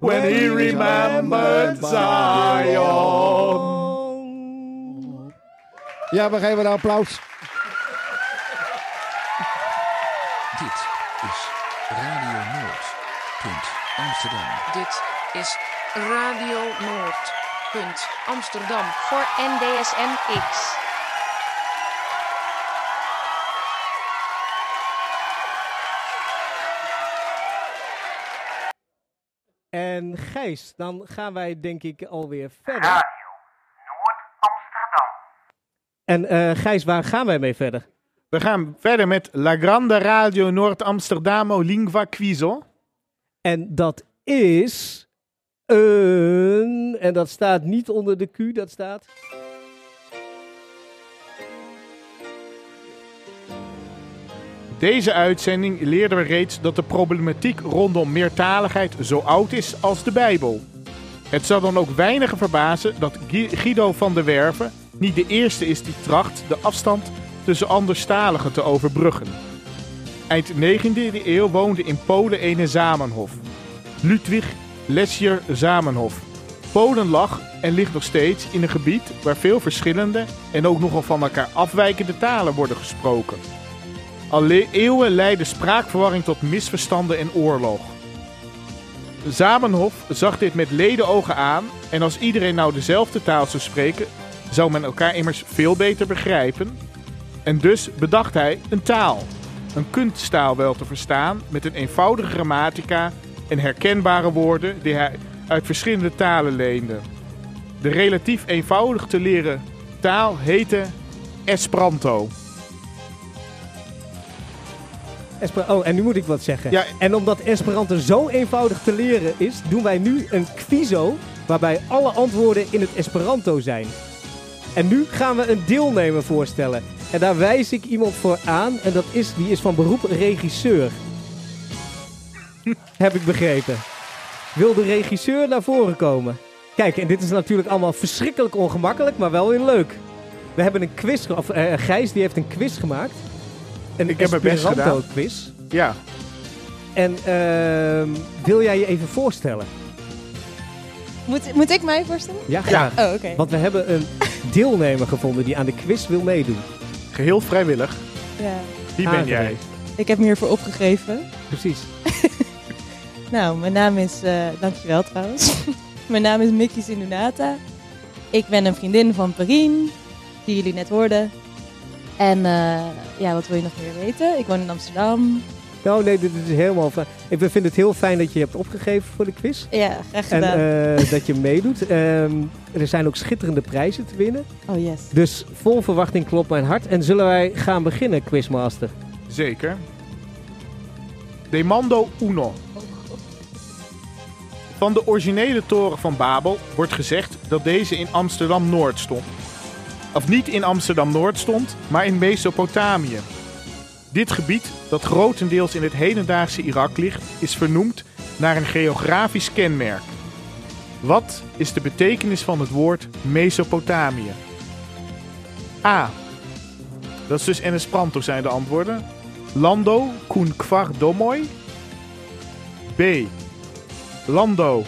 when he remembered Zion. Ja, we geven een applaus. Dit is Radio Noord. Punt. Amsterdam. Voor NDSM-X. En Gijs, dan gaan wij denk ik alweer verder. Radio Noord Amsterdam. En eh, Gijs, waar gaan wij mee verder? We gaan verder met La Grande Radio Noord Amsterdamo Lingua Quizo. En dat is een... En dat staat niet onder de Q, dat staat... Deze uitzending leerden we reeds dat de problematiek rondom meertaligheid zo oud is als de Bijbel. Het zal dan ook weinigen verbazen dat Gui- Guido van der Werven niet de eerste is die tracht de afstand tussen anderstaligen te overbruggen. Eind 19e eeuw woonde in Polen een Zamenhof. Ludwig Lesjer Zamenhof. Polen lag en ligt nog steeds in een gebied waar veel verschillende en ook nogal van elkaar afwijkende talen worden gesproken. Al eeuwen leidde spraakverwarring tot misverstanden en oorlog. Zamenhof zag dit met ledenogen aan en als iedereen nou dezelfde taal zou spreken, zou men elkaar immers veel beter begrijpen. En dus bedacht hij een taal. Een kunsttaal wel te verstaan met een eenvoudige grammatica en herkenbare woorden die hij uit verschillende talen leende. De relatief eenvoudig te leren taal heette Esperanto. Esper oh, en nu moet ik wat zeggen. Ja. En omdat Esperanto zo eenvoudig te leren is, doen wij nu een quizo waarbij alle antwoorden in het Esperanto zijn. En nu gaan we een deelnemer voorstellen. En daar wijs ik iemand voor aan en dat is, die is van beroep regisseur. Heb ik begrepen. Wil de regisseur naar voren komen? Kijk, en dit is natuurlijk allemaal verschrikkelijk ongemakkelijk, maar wel weer leuk. We hebben een quiz, of eh, Gijs die heeft een quiz gemaakt. Een Ik heb mijn best gedaan. Esperanto-quiz. Ja, En ehm, wil jij je even voorstellen? Moet, moet ik mij voorstellen? Ja, graag. Oh, oké. Want we hebben een deelnemer gevonden die aan de quiz wil meedoen. geheel vrijwillig. Ja. Wie ben jij? Ik heb me hiervoor opgegeven. Precies. Nou, mijn naam is... eh dankjewel trouwens. mijn naam is Mickey Sindunata. Ik ben een vriendin van Perrine, die jullie net hoorden. En eh, ja, wat wil je nog meer weten? Ik woon in Amsterdam. Nou, nee, dit is helemaal fijn. Ik vind het heel fijn dat je je hebt opgegeven voor de quiz. Ja, graag En gedaan. eh, dat je meedoet. Ehm, er zijn ook schitterende prijzen te winnen. oh yes. Dus vol verwachting klopt mijn hart. En zullen wij gaan beginnen, Quizmaster? Zeker. Demando Uno. Van de originele toren van Babel wordt gezegd dat deze in Amsterdam-Noord stond. Of niet in Amsterdam-Noord stond, maar in Mesopotamië. Dit gebied, dat grotendeels in het hedendaagse Irak ligt, is vernoemd naar een geografisch kenmerk. Wat is de betekenis van het woord Mesopotamië? A. Dat is dus in Esperanto zijn de antwoorden. Lando kun kvar domoi. B. Lando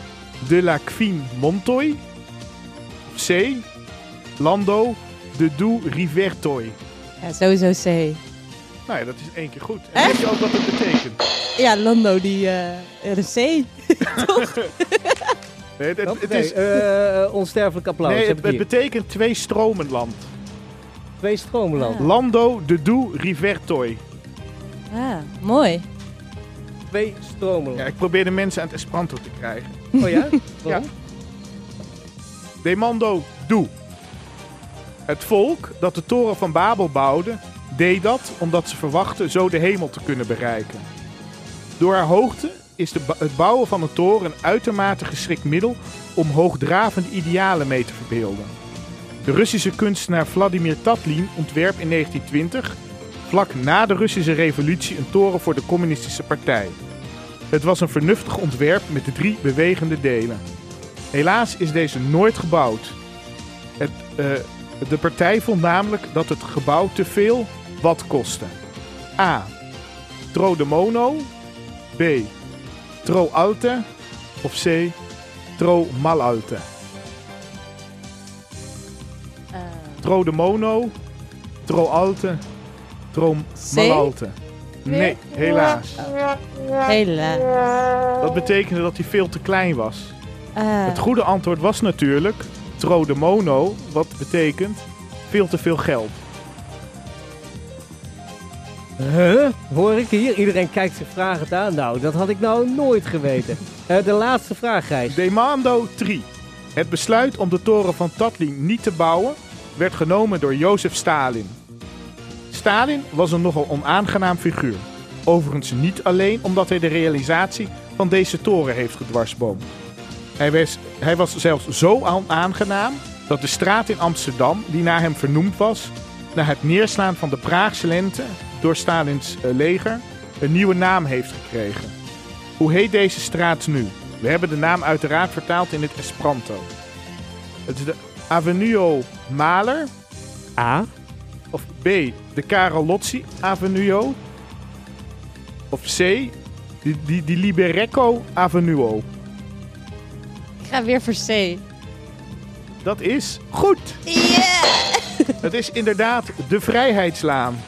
de la quin montoi. Of C. Lando de du rivertoi. Ja, sowieso C. Nou ja, dat is één keer goed. En weet je ook wat het betekent? Ja, Lando, die... eh, ja, de C. Nee, het, het, het Nee, is, eh, onsterfelijk applaus. nee, heb het, ik het hier. betekent twee stromenland. Twee stromenland. Lando de du rivertoi. Ah, mooi. Twee stromenland. Ja, ik probeer de mensen aan het Esperanto te krijgen. Oh ja? Ja. Demando du. Het volk dat de toren van Babel bouwde, deed dat omdat ze verwachten zo de hemel te kunnen bereiken. Door haar hoogte is de het bouwen van een toren een uitermate geschikt middel om hoogdravende idealen mee te verbeelden. De Russische kunstenaar Vladimir Tatlin ontwerp in 1920, vlak na de Russische revolutie, een toren voor de communistische partij. Het was een vernuftig ontwerp met de drie bewegende delen. Helaas is deze nooit gebouwd. Het, eh, de partij vond namelijk dat het gebouw te veel wat kostte. A. Tro de mono. B. Tro alte. Of C. Tro malalte. Eh, Tro de mono. Tro alte. Tro malalte. Nee, helaas. Helaas. Dat betekende dat hij veel te klein was. Ah, Het goede antwoord was natuurlijk tro de mono, wat betekent veel te veel geld. Huh? Hoor ik hier? Iedereen kijkt zich vragend aan. Nou, dat had ik nou nooit geweten. Eh, de laatste vraag, Gijs. Demando 3. Het besluit om de toren van Tatlin niet te bouwen werd genomen door Jozef Stalin. Stalin was een nogal onaangenaam figuur. Overigens niet alleen omdat hij de realisatie van deze toren heeft gedwarsboomd. Hij was, hij was zelfs zo onaangenaam dat de straat in Amsterdam, die naar hem vernoemd was, na het neerslaan van de Praagse lente door Stalins eh, leger, een nieuwe naam heeft gekregen. Hoe heet deze straat nu? We hebben de naam uiteraard vertaald in het Esperanto. Het is de Avenue Maler. A. Of B. De Karel Lotzi Avenue. Of C. Die, die, die Liberecco Avenue. Ik ga weer voor C. Dat is goed. Het is inderdaad de Vrijheidslaan.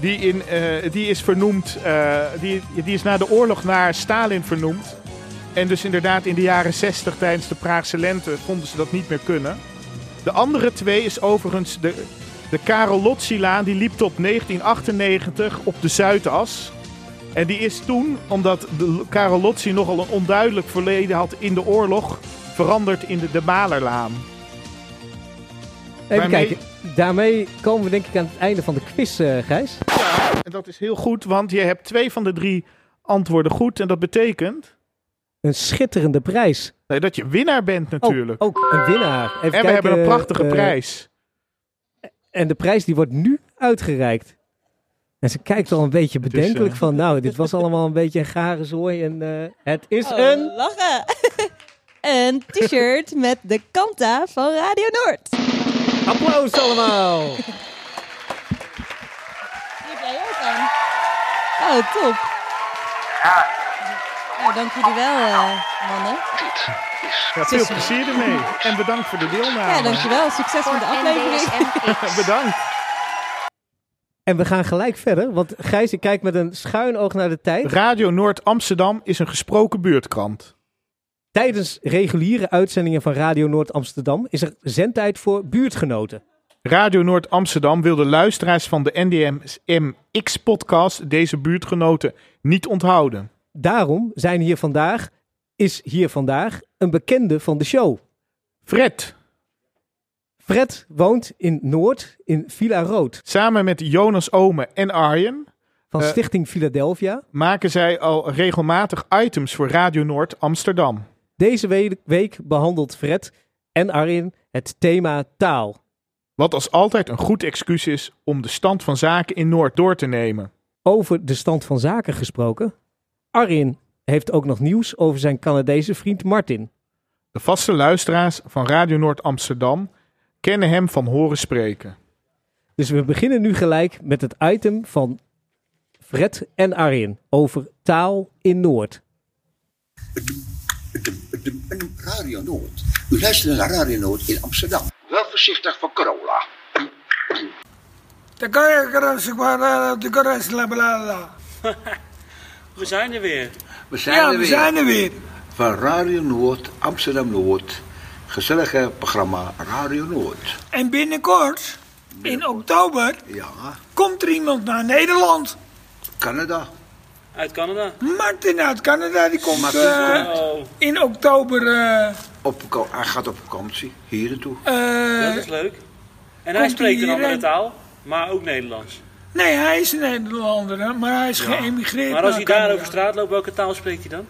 Die, in, eh, die is vernoemd, eh, die, die is na de oorlog naar Stalin vernoemd. En dus inderdaad in de jaren 60 tijdens de Praagse lente vonden ze dat niet meer kunnen. De andere twee is overigens de, de Karel Lotzi-laan. Die liep tot 1998 op de Zuidas. En die is toen, omdat de Karel Lotzi nogal een onduidelijk verleden had in de oorlog, veranderd in de De Malerlaan. Even Waarmee- kijken. Daarmee komen we denk ik aan het einde van de quiz, eh, Gijs. Ja, en dat is heel goed, want je hebt twee van de drie antwoorden goed. En dat betekent Een schitterende prijs. nee, dat je winnaar bent natuurlijk. Ook een winnaar. Even en we kijken, hebben een prachtige eh, prijs. En de prijs die wordt nu uitgereikt. En ze kijkt al een beetje bedenkelijk eh, van, nou, dit was allemaal een beetje een gare zooi. En eh, het is Oh, een... lachen. een t-shirt met de Kanta van Radio Noord. Applaus allemaal. Die heb jij ook aan. Oh, top. Nou, dank jullie wel, eh, mannen. Ja, veel plezier ermee. En bedankt voor de deelname. Ja, dankjewel. Succes met de aflevering. bedankt. En we gaan gelijk verder, want Gijs, ik kijk met een schuin oog naar de tijd. Radio Noord Amsterdam is een gesproken buurtkrant. Tijdens reguliere uitzendingen van Radio Noord Amsterdam is er zendtijd voor buurtgenoten. Radio Noord Amsterdam wil de luisteraars van de NDMX-podcast deze buurtgenoten niet onthouden. Daarom zijn hier vandaag, is hier vandaag een bekende van de show. Fred. Fred woont in Noord, in Villa Rood. Samen met Jonas Ome en Arjen Van Eh, Stichting Philadelphia. maken zij al regelmatig items voor Radio Noord Amsterdam. Deze we- week behandelt Fred en Arjen het thema taal. Wat als altijd een goed excuus is om de stand van zaken in Noord door te nemen. Over de stand van zaken gesproken. Arjen heeft ook nog nieuws over zijn Canadese vriend Martin. De vaste luisteraars van Radio Noord Amsterdam kennen hem van horen spreken. Dus we beginnen nu gelijk met het item van Fred en Arjen over taal in Noord. Radio Noord. U luistert naar Radio Noord in Amsterdam. Wel voorzichtig voor corona. De garage, de garage, la la la. We zijn er weer. We zijn Ja, er we weer. zijn er weer. Van Radio Noord, Amsterdam Noord. Gezellige programma Radio Noord. En binnenkort, in oktober, Ja, komt er iemand naar Nederland. Canada. Uit Canada. Martin uit Canada, die komt Martin eh, komt. in oktober. eh, Op, hij gaat op vakantie, hier naartoe. eh, dat is leuk. En hij spreekt een andere taal, maar ook Nederlands. Nee, hij is een Nederlander, maar hij is geëmigreerd Maar als hij daar over straat loopt, welke taal spreekt hij dan?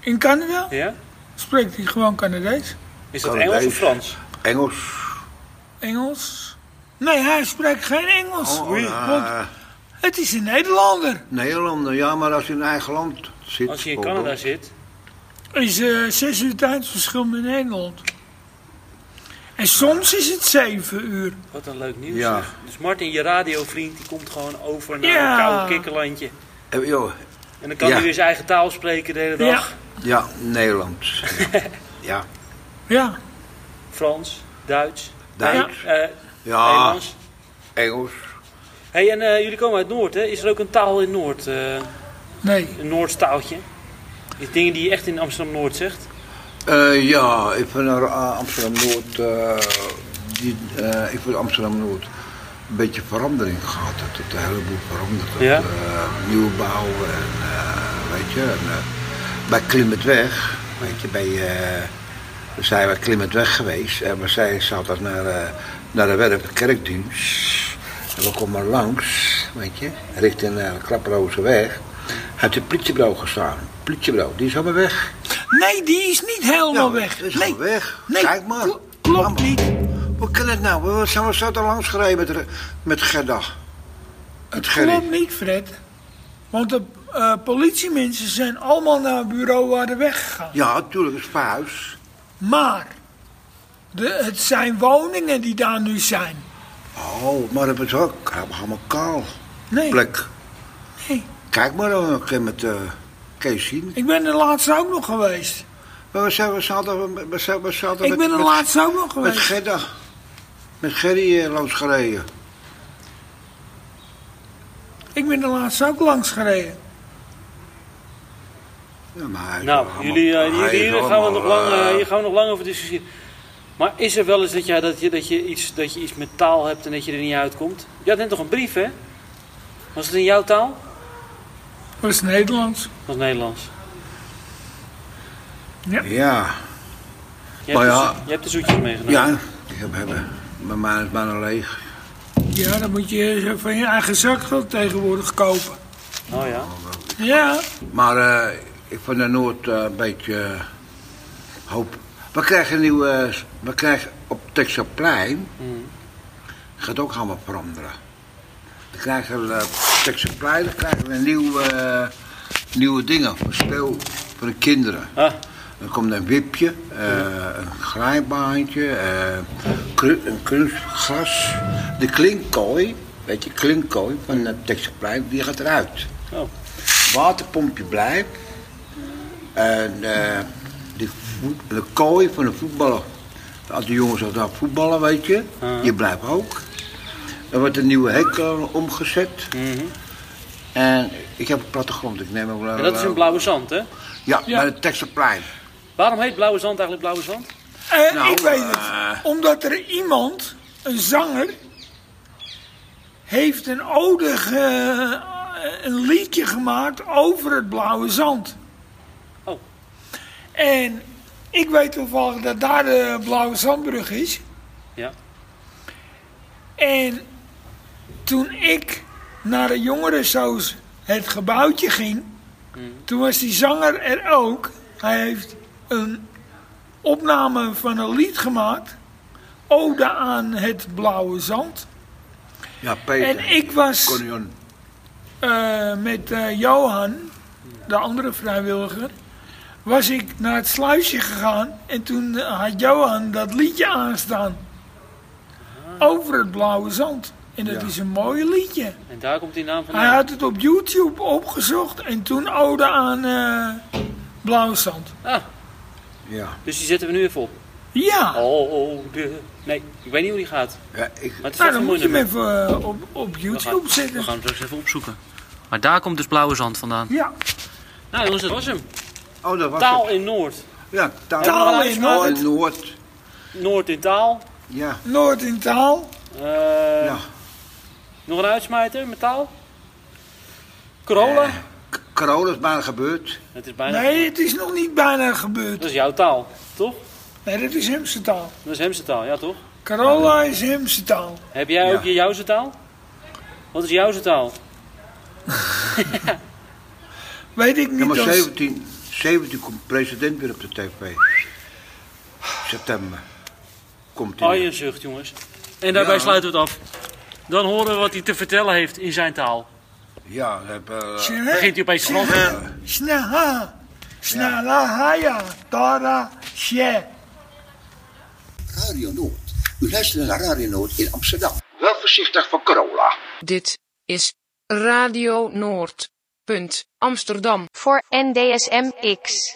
In Canada Ja? spreekt hij gewoon Canadees. Is dat. Engels of Frans? Engels. Engels? Nee, hij spreekt geen Engels. Oh, Want het is een Nederlander. Nederlander, ja, maar als hij in eigen land zit. Als hij in. Canada zit. Is eh, zes uur tijdsverschil met Nederland. En soms is het zeven uur. Wat een leuk nieuws. Ja. zeg. Dus Martin, je radiovriend, die komt gewoon over naar Ja. een koude kikkerlandje. Eh, joh, En dan kan Ja. hij weer zijn eigen taal spreken de hele dag. ja, Nederland. ja, Ja. Frans, Duits, Duits. eh, Ja. Nederlands. Engels. hey, en eh, jullie komen uit Noord, hè? Is er ook een taal in Noord? eh, Nee. een Noords taaltje? Is dingen die je echt in Amsterdam-Noord zegt? Eh, ja, ik vind naar eh, Amsterdam-Noord, die, eh, ik vind Amsterdam-Noord een beetje verandering gehad. Het heeft een heleboel veranderd. Ja? Nieuwbouw en weet je, en, bij Klimetweg, weet je, bij, we zijn bij Klimetweg geweest en we zijn zaterdag naar, naar de werk, kerkdienst. En we komen langs, weet je, richting uh, de Klapperozeweg. Heeft het politiebureau gestaan. Politiebureau, die is allemaal weg. Nee, die is niet helemaal Ja, weg. die is nee. allemaal weg. Nee, Kijk maar. kl- klopt niet. Hoe kan het nou? We zijn we zo langs gereden met, met Gerda. Het klopt niet, Fred. Want de eh, politiemensen zijn allemaal naar het bureau waar de weggegaan. Ja, natuurlijk, het is verhuis. Maar de, het zijn woningen die daar nu zijn. Oh, maar dat is ook helemaal kaal. Nee. Plek. Nee. Kijk maar dan een keer met zien. Ik ben er laatst ook nog geweest. Maar we zaten, we zaten, we zaten, we zaten Ik met, ben er met- laatst ook nog Met geweest. Gerda. Met Gerry eh, langs gereden. Ik ben er laatst ook langs gereden. Ja, maar Nou, jullie, eh, hier, gaan we nog lang, hier gaan we nog lang over discussiëren. Maar is er wel eens dat, jij, dat, je, dat, je iets, dat je iets met taal hebt en dat je er niet uitkomt? Je had net toch een brief, hè? Was het in jouw taal? Dat is Nederlands. Dat is Nederlands. Ja. Je Maar hebt, ja. de, zo- je hebt de zoetjes meegenomen. Ja, ik heb hebben. Mijn maan is bijna leeg. Ja, dan moet je van je eigen zakgeld tegenwoordig kopen. Oh ja. Ja. Maar eh, ik vind er nooit eh, een beetje eh, hoop. We krijgen een nieuwe. We krijgen op Texelplein. Hmm. gaat ook allemaal veranderen. We krijgen op Texelplein dan krijgen we nieuwe, eh, nieuwe dingen voor speel voor de kinderen. Ah. Er komt een wipje, eh, een glijbaantje, eh, een kunstgras. De klinkkooi, weet je, klinkkooi van het Texelplein, die gaat eruit. Oh. Waterpompje blijft. En eh, voet- de kooi van de voetballer. Als de jongens al daar voetballen, weet je, Ah. die blijft ook. Er wordt een nieuwe hek eh, omgezet. En ik heb een plattegrond, ik neem. En dat is in Blauwe Zand, hè? Ja, bij het Texelplein. Waarom heet Blauwe Zand eigenlijk Blauwe Zand? Eh, Nou, ik weet het. eh, Omdat er iemand, een zanger, heeft een ode, ge- een liedje gemaakt over het blauwe zand. Oh. En ik weet toevallig dat daar de blauwe zandbrug is. Ja. En toen ik naar de jongerensoos het gebouwtje ging, toen was die zanger er ook. Hij heeft een opname van een lied gemaakt, Ode aan het blauwe zand. Ja, Peter. En ik was eh, met eh, Johan, de andere vrijwilliger, was ik naar het sluisje gegaan en toen eh, had Johan dat liedje aanstaan. Over het blauwe zand. En dat Ja. is een mooi liedje. En daar komt die naam Hij vandaan. had het op YouTube opgezocht en toen ode aan eh blauwe zand. Ah, Ja. dus die zetten we nu even op. Ja. Oh, de... Nee, ik weet niet hoe die gaat. Ja, ik... Maar het is Nou, dan moet je hem even eh, op, op We YouTube we zetten. gaan hem straks even opzoeken. Maar daar komt dus Blauwe Zand vandaan. Ja. Nou jongens, dat was hem. Oh, dat was Taal het. in Noord. Ja, taal, we in? Noord. in Noord. Noord in taal. Ja. Noord in taal. Eh, ja. Nog een uitsmijter met taal? Corolla? K- Corona is bijna gebeurd. Het is bijna... Nee, het is nog niet bijna gebeurd. Dat is jouw taal, toch? Nee, dat is Hemse taal. Dat is Hemse taal, ja toch? Carola is Hemse taal. Heb jij Ja. ook je Jouwse taal? Wat is Jouwse taal? Weet ik niet maar als... 17, 17 komt president weer op de tv. September. Komt hij. Oh, weer. je zucht, jongens. En daarbij Ja. sluiten we het af. Dan horen we wat hij te vertellen heeft in zijn taal. Ja, we hebben... eh, Begint hij opeens Frans? Snaha. Snalahaya. Tara. She. Radio Noord. U luistert naar Radio Noord in Amsterdam. Wel voorzichtig voor corona. Dit is Radio Noord. Punt Amsterdam. Voor NDSM-X.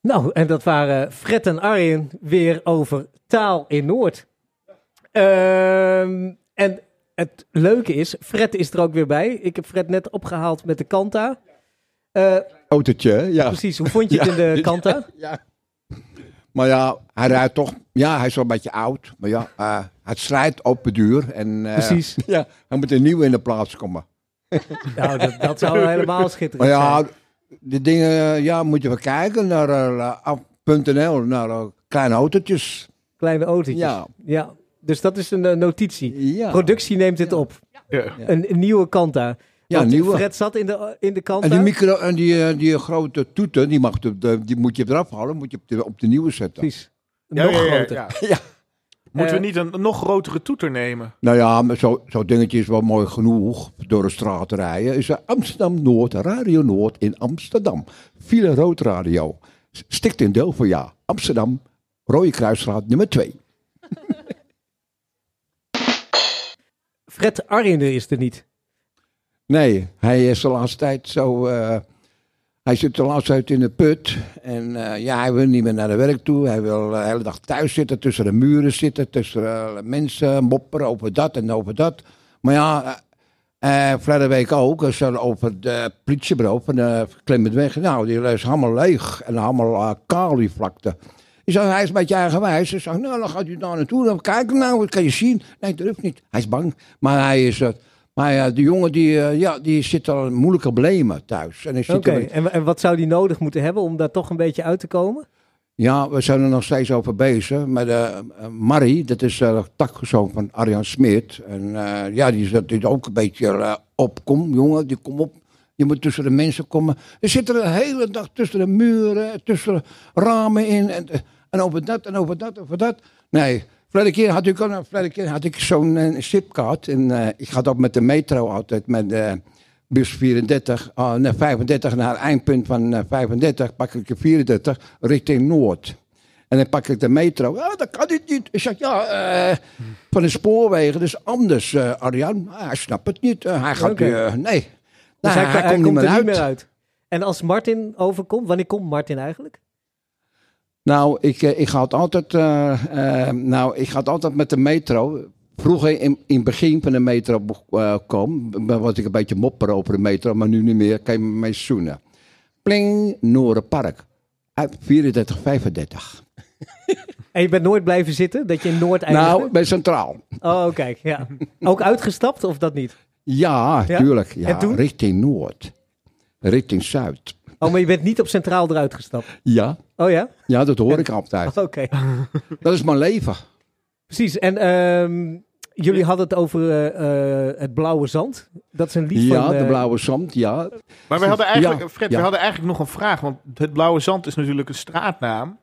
Nou, en dat waren Fred en Arjen weer over taal in Noord. Ehm, en het leuke is, Fred is er ook weer bij. Ik heb Fred net opgehaald met de Kanta. Eh, Autootje, ja. Precies, hoe vond je het in de Kanta? Ja. Maar ja, hij rijdt toch... Ja, hij is wel een beetje oud. Maar ja, eh, het slijt op het duur. En, eh, Precies. Ja, hij moet een nieuwe in de plaats komen. Nou, dat, dat zou helemaal schitterend Maar ja, zijn. de dingen... Ja, moet je wel kijken naar uh, af.nl, naar eh, kleine autootjes. Kleine autootjes. Ja. ja. Dus dat is een eh, notitie. Ja. Productie neemt dit op. Een, een nieuwe Kanta. Ja, Want nieuwe. Fred zat in de, in de Kanta. En die, micro, en die, eh, die grote toeten, die, mag die moet je eraf halen, moet je op de, op de nieuwe zetten. Precies. Ja, Nog ja, ja, groter. ja. Ja. Moeten Eh, we niet een nog grotere toeter nemen? Nou ja, maar zo- zo'n dingetje is wel mooi genoeg door de straat te rijden. Is er Amsterdam Noord, Radio Noord in Amsterdam. File Rood Radio. Stikt in deel voor ja. Amsterdam, Rode Kruisstraat nummer 2. Fred Arjen is er niet. Nee, hij is de laatste tijd zo. eh, hij zit de laatste tijd in de put. En eh, ja, hij wil niet meer naar de werk toe. Hij wil de hele dag thuis zitten, tussen de muren zitten, tussen eh, mensen mopperen over dat en over dat. Maar ja, eh, vorige week ook, er over de politiebureau van de Klimmetweg. Nou, die is helemaal leeg en allemaal uh, vlakte. Ik zei, hij is een beetje eigenwijs. Ik zei, nou, dan gaat u daar naartoe. Dan kijken nou, wat kan je zien? Nee, dat hoeft niet. Hij is bang. Maar hij is... eh, maar ja, de jongen die, eh, ja, die zit al een moeilijke problemen thuis. En Oké, en, en wat zou die nodig moeten hebben om daar toch een beetje uit te komen? Ja, we zijn er nog steeds over bezig. Maar de, uh, Marie, dat is uh, de takzoon van Arjan Smit. En eh, ja, die zit die ook een beetje eh, op. Kom, jongen, die kom op. Je moet tussen de mensen komen. Er zitten de hele dag tussen de muren, tussen de ramen in. En, en over dat en over dat, over dat. Nee, vorige keer had ik, keer had ik zo'n eh, chipkaart. En eh, ik ga ook met de metro altijd met de bus 34, ah, nee, 35 naar het eindpunt van eh, 35. Pak ik de 34 richting Noord. En dan pak ik de metro. Ah, dat kan dit niet. Ik zeg, ja, eh, van de spoorwegen, dat is anders, eh, Arjan. Ah, hij snapt het niet. Eh, hij gaat, Oké. eh, Dus Nou, hij, hij komt niet er meer niet uit. meer uit. En als Martin overkomt, wanneer komt Martin eigenlijk? Nou, ik, eh, ik, ga het altijd, eh, eh, nou, ik ga het altijd met de metro. Vroeger in, in het begin van de metro kwam, was ik een beetje mopper over de metro, maar nu niet meer. Kan je me mee zoenen. Pling, Noorderpark. Uit 34, 35. En je bent nooit blijven zitten, dat je in Noord Nou, eindigde? bij Centraal. Oh, kijk, ja. Ook uitgestapt of dat niet? Ja, Ja? tuurlijk. Ja, En toen? richting Noord. Richting Zuid. Oh, maar je bent niet op Centraal eruit gestapt? Ja. Oh ja? Ja, dat hoor ik altijd. Oké. Dat is mijn leven. Precies. En ehm, jullie hadden het over eh, eh, het blauwe zand. Dat is een lied Ja, van... de eh, blauwe zand, ja. Maar we hadden eigenlijk, Ja, Fred, ja. we hadden eigenlijk nog een vraag. Want het Blauwe Zand is natuurlijk een straatnaam.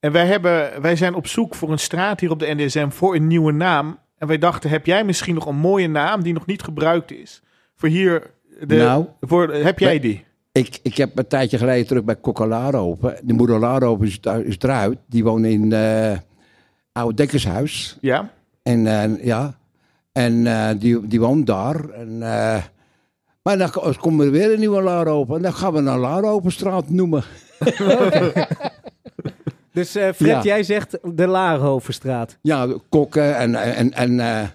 En wij, hebben, wij zijn op zoek voor een straat hier op de NDSM voor een nieuwe naam. En wij dachten, heb jij misschien nog een mooie naam die nog niet gebruikt is? Voor hier, de, Nou, voor, heb jij die? Ik, ik heb een tijdje geleden terug bij Kokalaropen. De moeder Laropen is, eruit. Die woont in eh Oude Dekkershuis. Ja? En eh, ja, en eh, die, die woont daar. En, eh, maar dan ko- komt er weer een nieuwe Laropen. En dan gaan we naar Laropenstraat noemen. Dus eh, Fred, Ja. jij zegt de Laarhovenstraat. Ja, kokken en... en, en eh,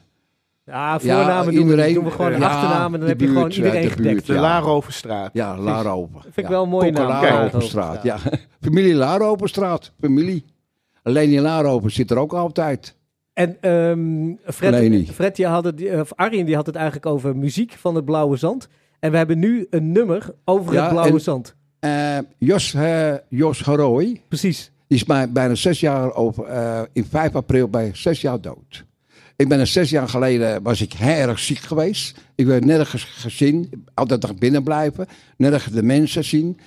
Ja, voornamen doen, we, niet. doen we gewoon een ja, achternaam en dan heb je gewoon iedereen de gedekt. buurt, De ja. Laarhovenstraat. Ja, Laropen. Vind ik wel een mooie naam. Laropenstraat, ja. Familie Laropenstraat, familie. Alleen in Laropen zit er ook altijd. En ehm Fred, Leni. Fred die had het, of Arjen die had het eigenlijk over muziek van het Blauwe Zand. En we hebben nu een nummer over Ja, het Blauwe en- Zand. Eh, Jos, eh, Jos. Precies. Die is bij, bijna zes jaar over, eh, in 5 april bij zes jaar dood. Ik ben er zes jaar geleden, was ik heel erg ziek geweest. Ik werd nergens gezien, altijd nog binnen blijven. Nergens de mensen zien,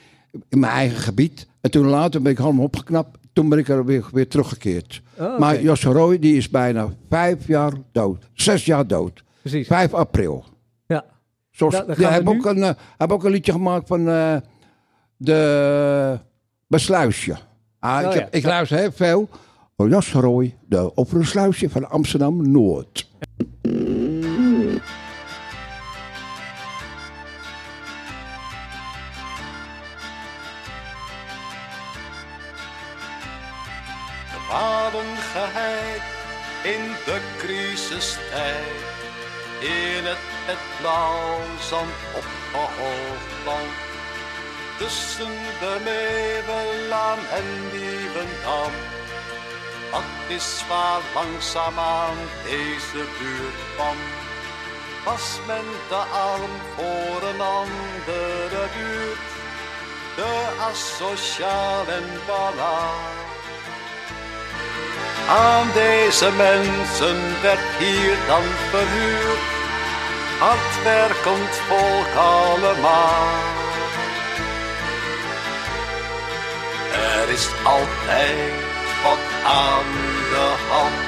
in mijn eigen gebied. En toen later ben ik helemaal opgeknapt. Toen ben ik er weer, weer teruggekeerd. Oh, oké. Maar Jos Harooy, die is bijna vijf jaar dood. Zes jaar dood. Precies. 5 april. Ja. Zoals, ja, heeft nu- ook, een, eh, heeft ook een liedje gemaakt van eh, de Besluisje. Ah, ik, Oh, heb, ja. ik luister heel veel. Oh, Jas Roy, de Opperensluisje van Amsterdam Noord. Kwaden geheid in de crisistijd. In het, het blauw zand opgehoogd land. Tussen de Meeuwenlaan en Nieuwendam. Dat is waar langzaamaan deze buurt kwam. Was men de arm voor een andere buurt. De asociaal en banaal. Aan deze mensen werd hier dan verhuurd, hardwerkend volk allemaal. Er is altijd wat aan de hand,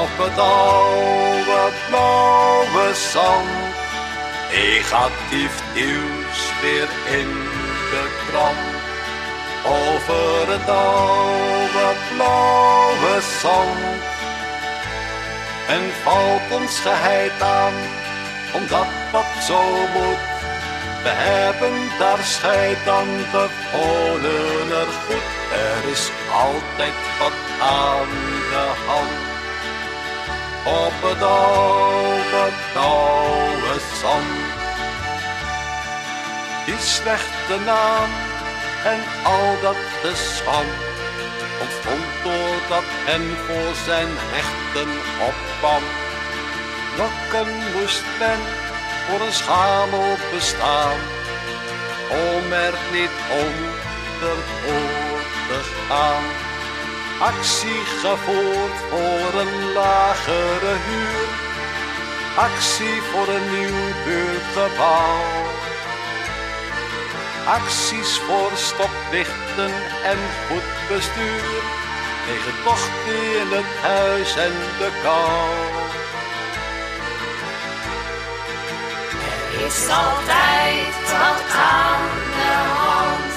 op het oude blauwe zand. Negatief nieuws weer in de krant. Over het oude blauwe zand. en valt ons geheid aan, omdat dat zo moet. We hebben daar scheid aan, we wonen er goed. Er is altijd wat aan de hand. Op het oude, oude zand. Die slechte naam en al dat geschand ontstond doordat men voor zijn rechten opkwam. Lokken moest men voor een schamel bestaan, om er niet onder door te gaan. Actie gevoerd voor een lagere huur, actie voor een nieuw buurtgebouw. Acties voor stoplichten en goed bestuur, tegen tocht in het huis en de kou. Is altijd wat aan de hand.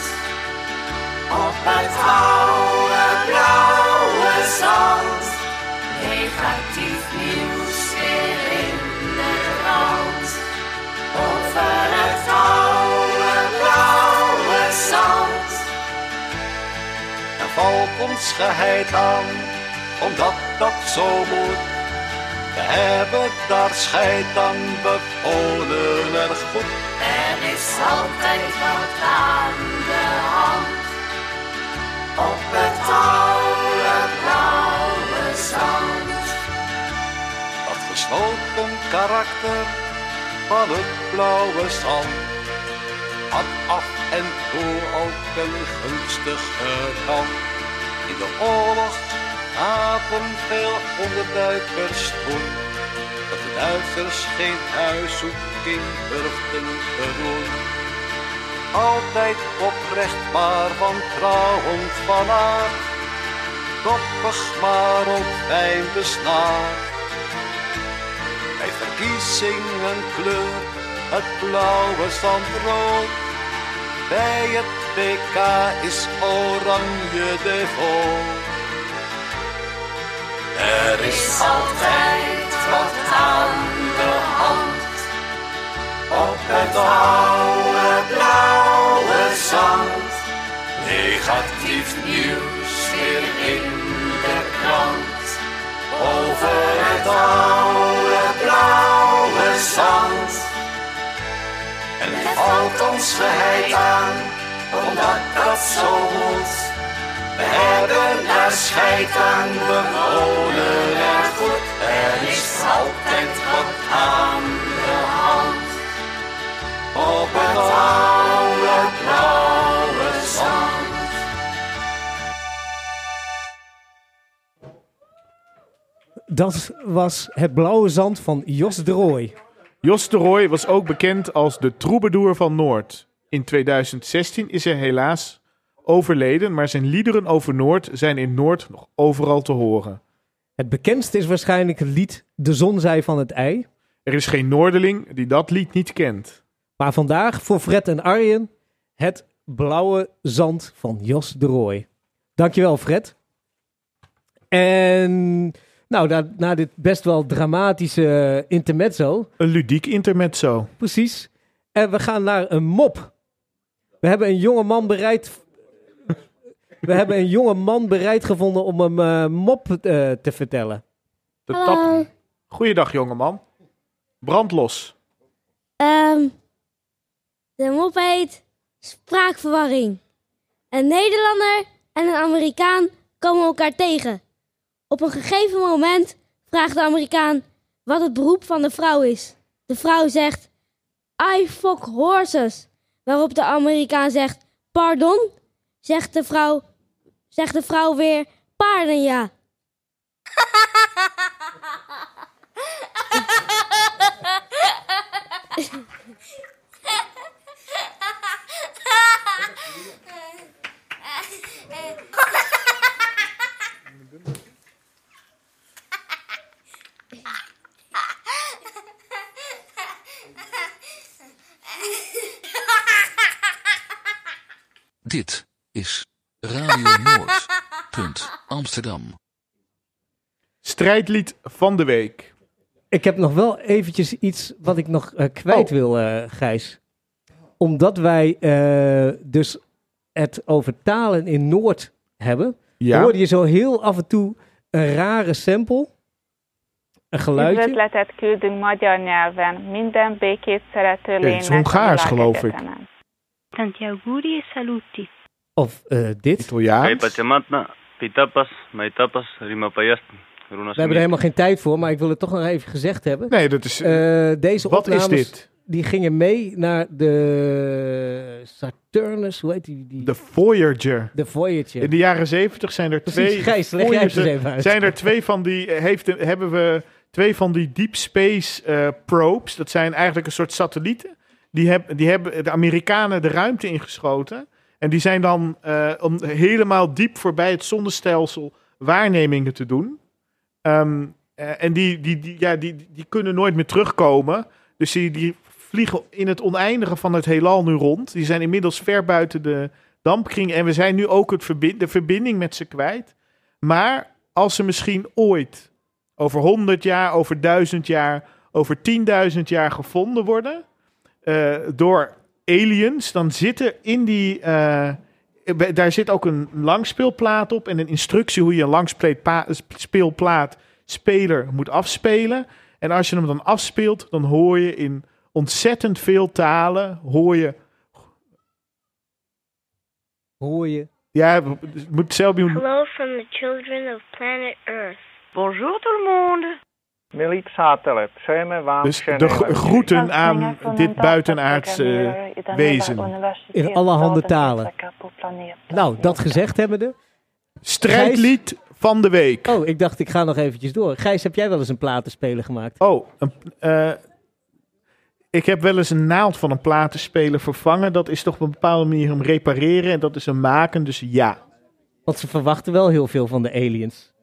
Op het oude blauwe zand. Negatief nieuws weer in de krant. Over het oude blauwe zand. Er valt ons geheid aan, omdat dat zo moet. We hebben daar scheid aan, we wonen er goed. Er is altijd wat aan de hand. Op het oude blauwe zand. Dat gesloten karakter van het blauwe zand had af en toe ook een gunstige kant. In de oorlog gaven veel onderduikers toen, dat de Duitsers geen huiszoeking te doen. Altijd oprecht, maar wantrouwend van aard, koppig, maar ook fijn besnaard. Bij verkiezingen kleur het blauwe zand rood. Bij het WK is oranje de vol. Er is altijd wat aan de hand. Op het oude blauwe zand. Negatief nieuws weer in de krant. Over het oude blauwe zand. En er valt ons geheid aan, omdat dat zo moet. We hebben daar scheid aan, we wonen er goed. Er is altijd wat aan de hand. Op het oude blauwe zand. Dat was het blauwe zand van Jos de Rooij. Jos de Rooij was ook bekend als de troubadour van Noord. In 2016 is hij helaas overleden, maar zijn liederen over Noord zijn in Noord nog overal te horen. Het bekendste is waarschijnlijk het lied De zon zij van het ei. Er is geen Noorderling die dat lied niet kent. Maar vandaag voor Fred en Arjen het blauwe zand van Jos de Rooij. Dankjewel Fred. En nou, na, na dit best wel dramatische intermezzo. Een ludiek intermezzo. Precies. En we gaan naar een mop. We hebben een jonge man bereid. We hebben een jonge man bereid gevonden om een eh, mop eh, te vertellen. De Hallo. tap. Goeiedag, jongeman. Brandlos. Ehm, de mop heet spraakverwarring. Een Nederlander en een Amerikaan komen elkaar tegen. Op een gegeven moment vraagt de Amerikaan wat het beroep van de vrouw is. De vrouw zegt, I fuck horses. Waarop de Amerikaan zegt, pardon? Zegt de vrouw, zegt de vrouw weer, paarden ja. Dit is Radio Noord. Punt Amsterdam. strijdlied van de week. Ik heb nog wel eventjes iets wat ik nog eh, kwijt Oh. wil, eh, Gijs. Omdat wij eh, dus het over talen in Noord hebben, Ja. hoorde je zo heel af en toe een rare sample. Een geluidje. Üdvözletet küldünk magyar nyelven minden békét szerető is lénynek a Hongaars, geloof ik. világegyetemen. Tanti auguri e saluti. Of eh, dit. Italiaans. Pitapas, Maitapas, Rimapayast, We hebben er helemaal geen tijd voor, maar ik wil het toch nog even gezegd hebben. Nee, dat is... Eh, deze wat is opnames, dit? Die gingen mee naar de Saturnus, hoe heet die? die? De Voyager. De Voyager. In de jaren zeventig zijn er Precies, twee... Gijs, leg jij eens even uit. Zijn er twee van die... Heeft, hebben we twee van die deep space eh, probes. Dat zijn eigenlijk een soort satellieten. Die, heb, die hebben de Amerikanen de ruimte ingeschoten. En die zijn dan eh, om helemaal diep voorbij het zonnestelsel waarnemingen te doen. Ehm, eh, en die, die, die, ja, die, die kunnen nooit meer terugkomen. Dus die, die vliegen in het oneindige van het heelal nu rond. Die zijn inmiddels ver buiten de dampkring. En we zijn nu ook het verbind, de verbinding met ze kwijt. Maar als ze misschien ooit over 100 jaar, over 1000 jaar, over 10.000 jaar gevonden worden eh, door aliens, dan zitten in die. eh, daar zit ook een langspeelplaat op en een instructie hoe je een langspeelplaat speler moet afspelen. En als je hem dan afspeelt, dan hoor je in ontzettend veel talen, hoor je. Hoor je. Ja, het moet zelf doen. Hello from the children of planet Earth. Bonjour tout le monde. Satelep, Söme Waan Dus de gro- groeten aan dit buitenaardse wezen. In allerhande talen. Nou, dat gezegd hebbende. Strijdlied van de week. Oh, ik dacht ik ga nog eventjes door. Gijs, heb jij wel eens een platenspeler gemaakt? Oh, een, eh, ik heb wel eens een naald van een platenspeler vervangen. Dat is toch op een bepaalde manier hem repareren en dat is hem maken, dus ja. Want ze verwachten wel heel veel van de aliens.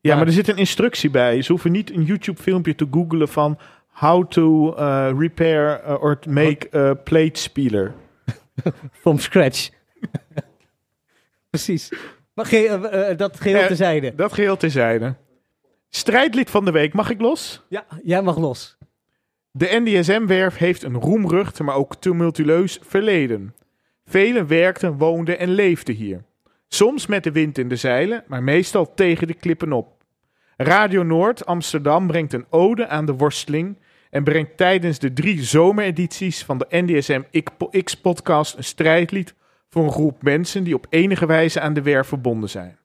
Ja, maar er zit een instructie bij. Ze hoeven niet een YouTube filmpje te googlen van how to eh, repair eh, or make a plate spealer. From scratch. Precies. Maar ge- eh, dat geheel Eh, terzijde. Dat geheel terzijde. Strijdlied van de week, mag ik los? Ja, jij mag los. De NDSM-werf heeft een roemrucht, maar ook tumultueus verleden. Velen werkten, woonden en leefden hier. Soms met de wind in de zeilen, maar meestal tegen de klippen op. Radio Noord Amsterdam brengt een ode aan de worsteling en brengt tijdens de drie zomeredities van de NDSM X-podcast een strijdlied voor een groep mensen die op enige wijze aan de werf verbonden zijn.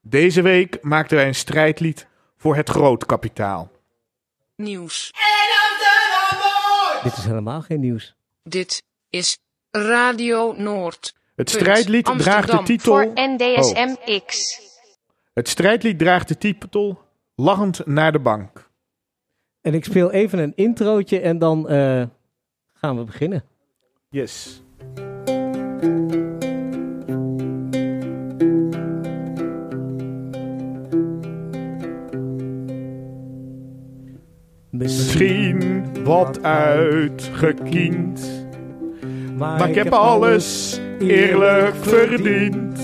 Deze week maakten wij een strijdlied voor het grootkapitaal. Nieuws. Dit is helemaal geen nieuws. Dit is Radio Noord. Het strijdlied draagt de titel. Voor NDSM-X. Het strijdlied draagt de titel Lachend naar de bank. En ik speel even een introotje en dan eh, gaan we beginnen. Yes. Misschien wat uitgekiend. Maar ik heb alles eerlijk verdiend.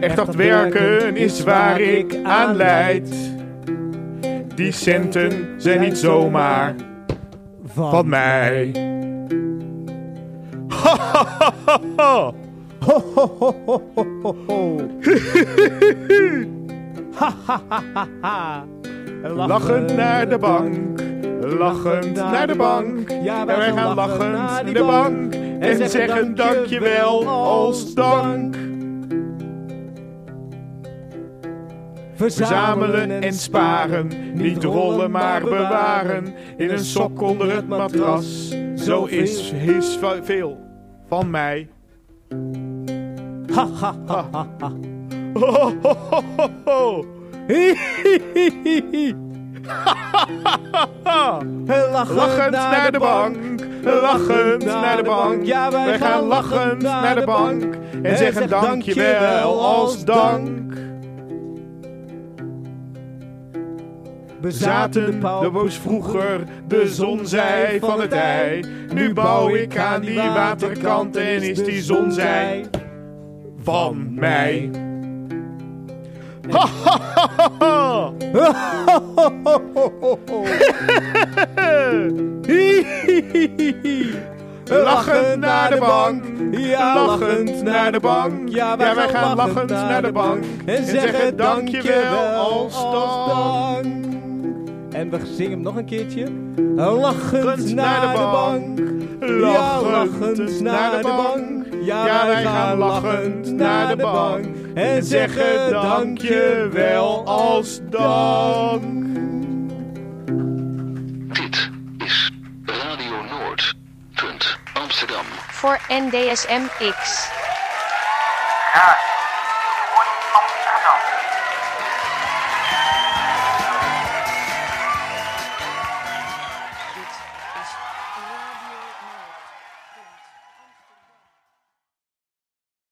Echt hard werken is waar ik aan leid. Die centen zijn niet zomaar van mij. Ha, ha, ha, ha, ha. Ho, ho, ho, ho, ho, ho, ho. Ha, ha, ha, ha, ha. Lachend naar de bank, lachend naar de bank. Ja, wij gaan lachend naar de bank en zeggen dankjewel als dank. Verzamelen en sparen, niet rollen maar bewaren. In een sok onder het matras, zo is, is veel van mij. Ha, ha, ha, ha, ha. Ho, ho, ho, ho, ho. Hi, hi, hi, hi, hi. Lachend naar de bank, lachend naar de bank. Ja, Wij gaan lachend naar de bank en zeggen dankjewel als dank. We zaten de boos vroeger, de zon zij van het ei. Nu bouw ik aan die waterkant en is die zon zij van mij. Lachend naar de bank, ja, lachend naar de bank. Ja, wij, gaan lachend naar de bank en zeggen dankjewel als dank. En we zingen hem nog een keertje. Lachend naar de bank. Ja, lachend naar de bank. Ja, wij gaan lachend naar de bank. En zeggen dankjewel als dank. Dit is Radio Noord. Punt Amsterdam. Voor NDSMX. Ja,